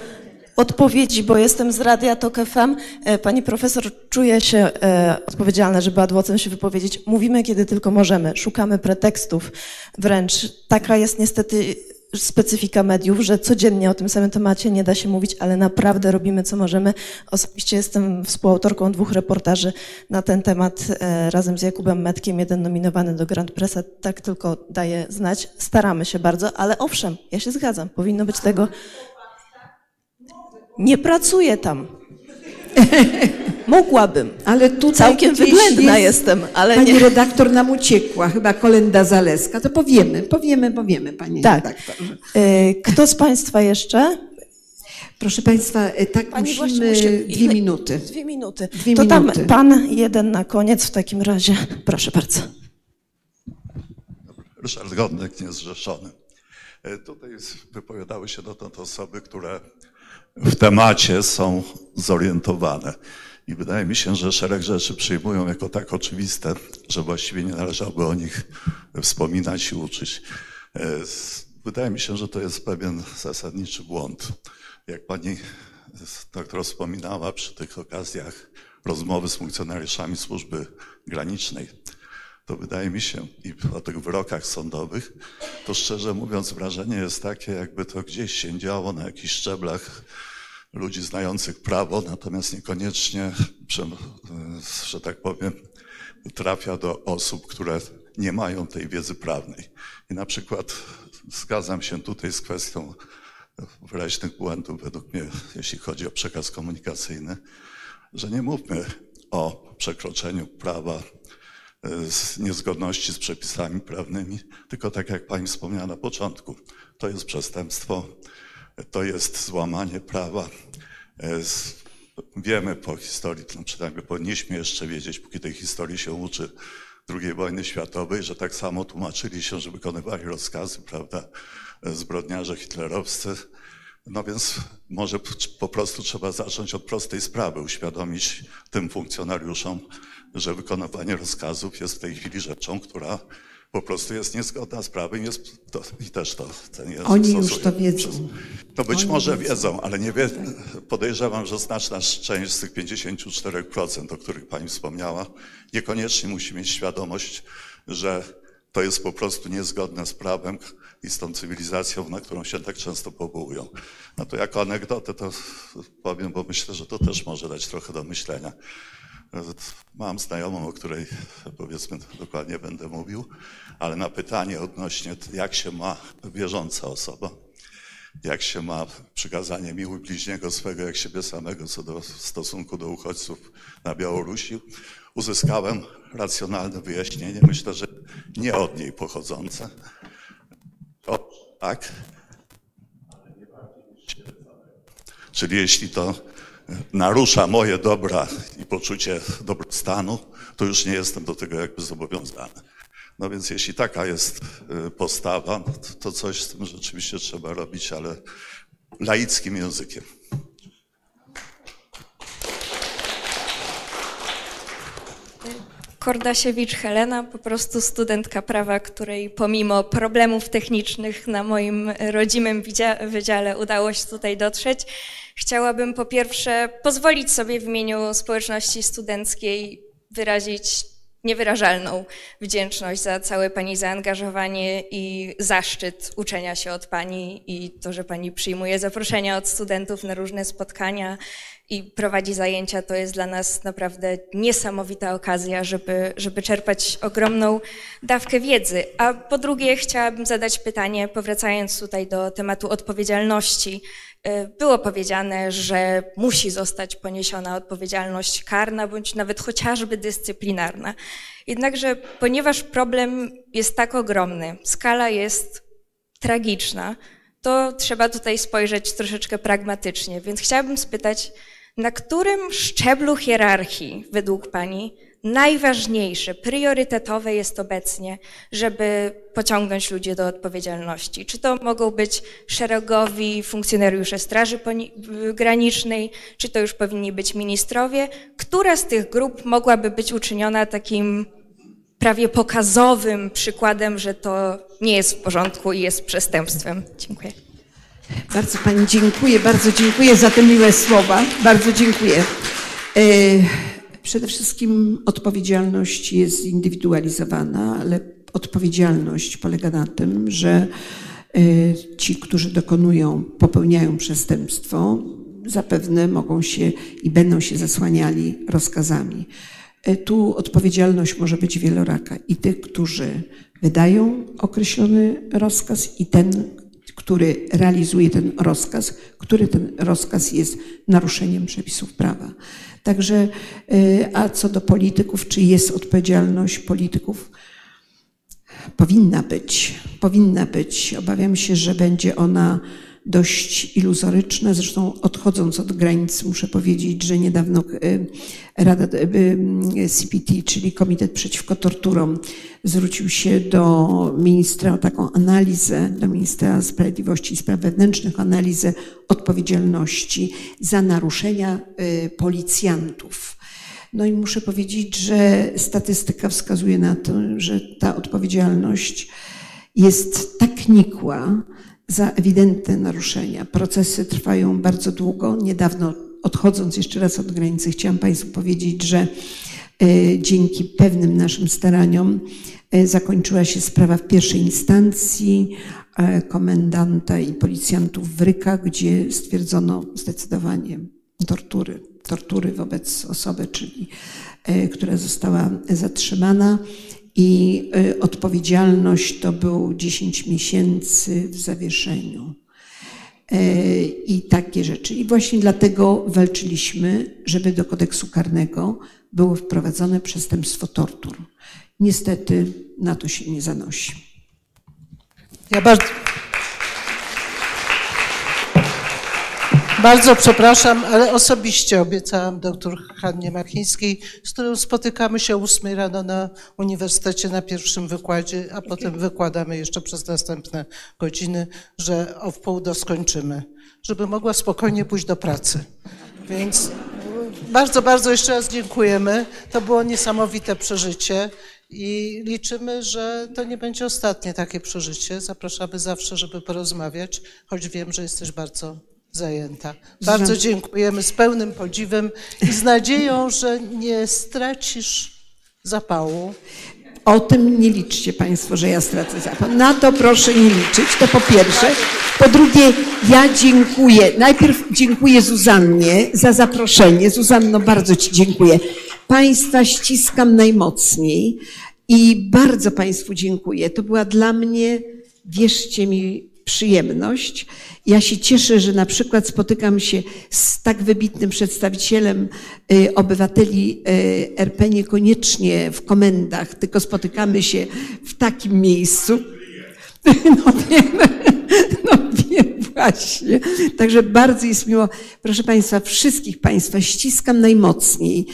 D: odpowiedzi, bo jestem z Radia Tok FM. E, pani profesor czuje się e, odpowiedzialna, żeby adwocem się wypowiedzieć. Mówimy, kiedy tylko możemy. Szukamy pretekstów. Wręcz taka jest niestety specyfika mediów, że codziennie o tym samym temacie nie da się mówić, ale naprawdę robimy co możemy. Osobiście jestem współautorką dwóch reportaży na ten temat e, razem z Jakubem Metkiem, jeden nominowany do Grand Pressa, tak tylko daje znać. Staramy się bardzo, ale owszem, ja się zgadzam, powinno być tego... Nie pracuję tam. Mogłabym. Ale tutaj Całkiem wyględna jest, jestem, ale
B: pani
D: nie.
B: redaktor nam uciekła, chyba Kolenda Zaleska. To powiemy, powiemy, powiemy, pani tak. redaktor.
D: E, kto z państwa jeszcze?
B: Proszę Państwa, e, tak pani musimy musi... dwie minuty.
D: Dwie minuty. Dwie to minuty. tam pan jeden na koniec w takim razie. Proszę bardzo.
L: Ryszard Godnek, niezrzeszony. E, tutaj wypowiadały się dotąd osoby, które w temacie są zorientowane. I wydaje mi się, że szereg rzeczy przyjmują jako tak oczywiste, że właściwie nie należałoby o nich wspominać i uczyć. E, wydaje mi się, że to jest pewien zasadniczy błąd. Jak pani doktor wspominała przy tych okazjach rozmowy z funkcjonariuszami służby granicznej, to wydaje mi się, i o tych wyrokach sądowych, to szczerze mówiąc wrażenie jest takie, jakby to gdzieś się działo na jakichś szczeblach ludzi znających prawo, natomiast niekoniecznie, że tak powiem, trafia do osób, które nie mają tej wiedzy prawnej. I na przykład zgadzam się tutaj z kwestią wyraźnych błędów, według mnie, jeśli chodzi o przekaz komunikacyjny, że nie mówmy o przekroczeniu prawa z niezgodności z przepisami prawnymi, tylko tak jak pani wspomniała na początku, to jest przestępstwo, to jest złamanie prawa. Wiemy po historii, no przynajmniej powinniśmy jeszcze wiedzieć, póki tej historii się uczy, II wojny światowej, że tak samo tłumaczyli się, że wykonywali rozkazy, prawda, zbrodniarze hitlerowscy. No więc może po prostu trzeba zacząć od prostej sprawy, uświadomić tym funkcjonariuszom, że wykonywanie rozkazów jest w tej chwili rzeczą, która po prostu jest niezgodna z prawem jest to, i też to ten jest
B: Oni już to wiedzą.
L: To być
B: Oni
L: może
B: wiedzą.
L: wiedzą, ale nie wie, podejrzewam, że znaczna część z tych 54%, o których pani wspomniała, niekoniecznie musi mieć świadomość, że to jest po prostu niezgodne z prawem i z tą cywilizacją, na którą się tak często powołują. No to jako anegdotę to powiem, bo myślę, że to też może dać trochę do myślenia. Mam znajomą, o której powiedzmy dokładnie będę mówił, ale na pytanie odnośnie jak się ma wierząca osoba, jak się ma przykazanie miłuj bliźniego swego jak siebie samego co do w stosunku do uchodźców na Białorusi, uzyskałem racjonalne wyjaśnienie, myślę, że nie od niej pochodzące. O, tak. Czyli jeśli to narusza moje dobra i poczucie dobrostanu, to już nie jestem do tego jakby zobowiązany. No więc jeśli taka jest y, postawa, to coś z tym rzeczywiście trzeba robić, ale laickim językiem.
M: Kordasiewicz Helena, po prostu studentka prawa, której pomimo problemów technicznych na moim rodzimym wydziale udało się tutaj dotrzeć. Chciałabym po pierwsze pozwolić sobie w imieniu społeczności studenckiej wyrazić niewyrażalną wdzięczność za całe Pani zaangażowanie i zaszczyt uczenia się od Pani i to, że Pani przyjmuje zaproszenia od studentów na różne spotkania i prowadzi zajęcia, to jest dla nas naprawdę niesamowita okazja, żeby, żeby czerpać ogromną dawkę wiedzy. A po drugie, chciałabym zadać pytanie, powracając tutaj do tematu odpowiedzialności. Y, Było powiedziane, że musi zostać poniesiona odpowiedzialność karna bądź nawet chociażby dyscyplinarna. Jednakże, ponieważ problem jest tak ogromny, skala jest tragiczna, to trzeba tutaj spojrzeć troszeczkę pragmatycznie. Więc chciałabym spytać, na którym szczeblu hierarchii według Pani najważniejsze, priorytetowe jest obecnie, żeby pociągnąć ludzi do odpowiedzialności? Czy to mogą być szeregowi funkcjonariusze Straży Granicznej, czy to już powinni być ministrowie? Która z tych grup mogłaby być uczyniona takim prawie pokazowym przykładem, że to nie jest w porządku i jest przestępstwem? Dziękuję.
B: Bardzo Pani dziękuję, bardzo dziękuję za te miłe słowa. Bardzo dziękuję. Przede wszystkim odpowiedzialność jest zindywidualizowana, ale odpowiedzialność polega na tym, że e, ci, którzy dokonują, popełniają przestępstwo, zapewne mogą się i będą się zasłaniali rozkazami. E, Tu odpowiedzialność może być wieloraka i tych, którzy wydają określony rozkaz i ten, który realizuje ten rozkaz, który ten rozkaz jest naruszeniem przepisów prawa. Także, y, a co do polityków, czy jest odpowiedzialność polityków? Powinna być, powinna być. Obawiam się, że będzie ona dość iluzoryczna. Zresztą odchodząc od granic, muszę powiedzieć, że niedawno y, Rada y, CPT, czyli Komitet Przeciwko Torturom, zwrócił się do ministra o taką analizę, do ministra sprawiedliwości i spraw wewnętrznych, analizę odpowiedzialności za naruszenia y, policjantów. No i muszę powiedzieć, że statystyka wskazuje na to, że ta odpowiedzialność jest tak wnikła za ewidentne naruszenia. Procesy trwają bardzo długo. Niedawno, odchodząc jeszcze raz od granicy, chciałam Państwu powiedzieć, że e, dzięki pewnym naszym staraniom e, zakończyła się sprawa w pierwszej instancji e, komendanta i policjantów w Rykach, gdzie stwierdzono zdecydowanie tortury, tortury wobec osoby, czyli która została zatrzymana i y, odpowiedzialność to był 10 miesięcy w zawieszeniu. E, I takie rzeczy. I właśnie dlatego walczyliśmy, żeby do kodeksu karnego było wprowadzone przestępstwo tortur. Niestety na to się nie zanosi.
A: Ja bardzo. Bardzo przepraszam, ale osobiście obiecałam doktor Hannie Machińskiej, z którą spotykamy się o 8 rano na uniwersytecie na pierwszym wykładzie, a potem wykładamy jeszcze przez następne godziny, że o wpół do skończymy, żeby mogła spokojnie pójść do pracy. Więc bardzo, bardzo jeszcze raz dziękujemy. To było niesamowite przeżycie i liczymy, że to nie będzie ostatnie takie przeżycie. Zapraszamy zawsze, żeby porozmawiać, choć wiem, że jesteś bardzo zajęta. Bardzo dziękujemy z pełnym podziwem i z nadzieją, że nie stracisz zapału.
B: O tym nie liczcie Państwo, że ja stracę zapał. Na to proszę nie liczyć, to po pierwsze. Po drugie, ja dziękuję. Najpierw dziękuję Zuzannie za zaproszenie. Zuzanno, bardzo Ci dziękuję. Państwa ściskam najmocniej i bardzo Państwu dziękuję. To była dla mnie, wierzcie mi, przyjemność. Ja się cieszę, że na przykład spotykam się z tak wybitnym przedstawicielem y, obywateli y, RP niekoniecznie w komendach, tylko spotykamy się w takim miejscu. No wiem, no wiem właśnie. Także bardzo jest miło. Proszę Państwa, wszystkich Państwa ściskam najmocniej.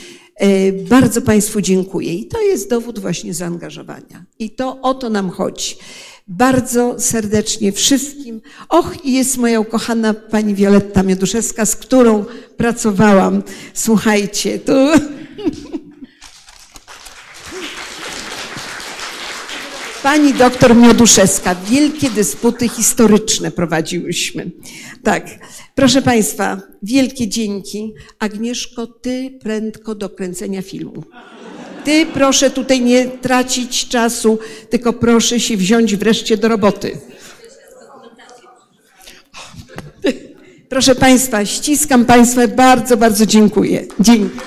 B: Y, bardzo Państwu dziękuję. I to jest dowód właśnie zaangażowania. I to o to nam chodzi bardzo serdecznie wszystkim. Och, i jest moja ukochana pani Wioletta Mioduszewska, z którą pracowałam. Słuchajcie, tu... Pani doktor Mioduszewska, wielkie dysputy historyczne prowadziłyśmy. Tak, proszę Państwa, wielkie dzięki. Agnieszko, Ty prędko do kręcenia filmu. Ty proszę tutaj nie tracić czasu, tylko proszę się wziąć wreszcie do roboty. Proszę Państwa, ściskam Państwa, bardzo, bardzo dziękuję. Dzięki.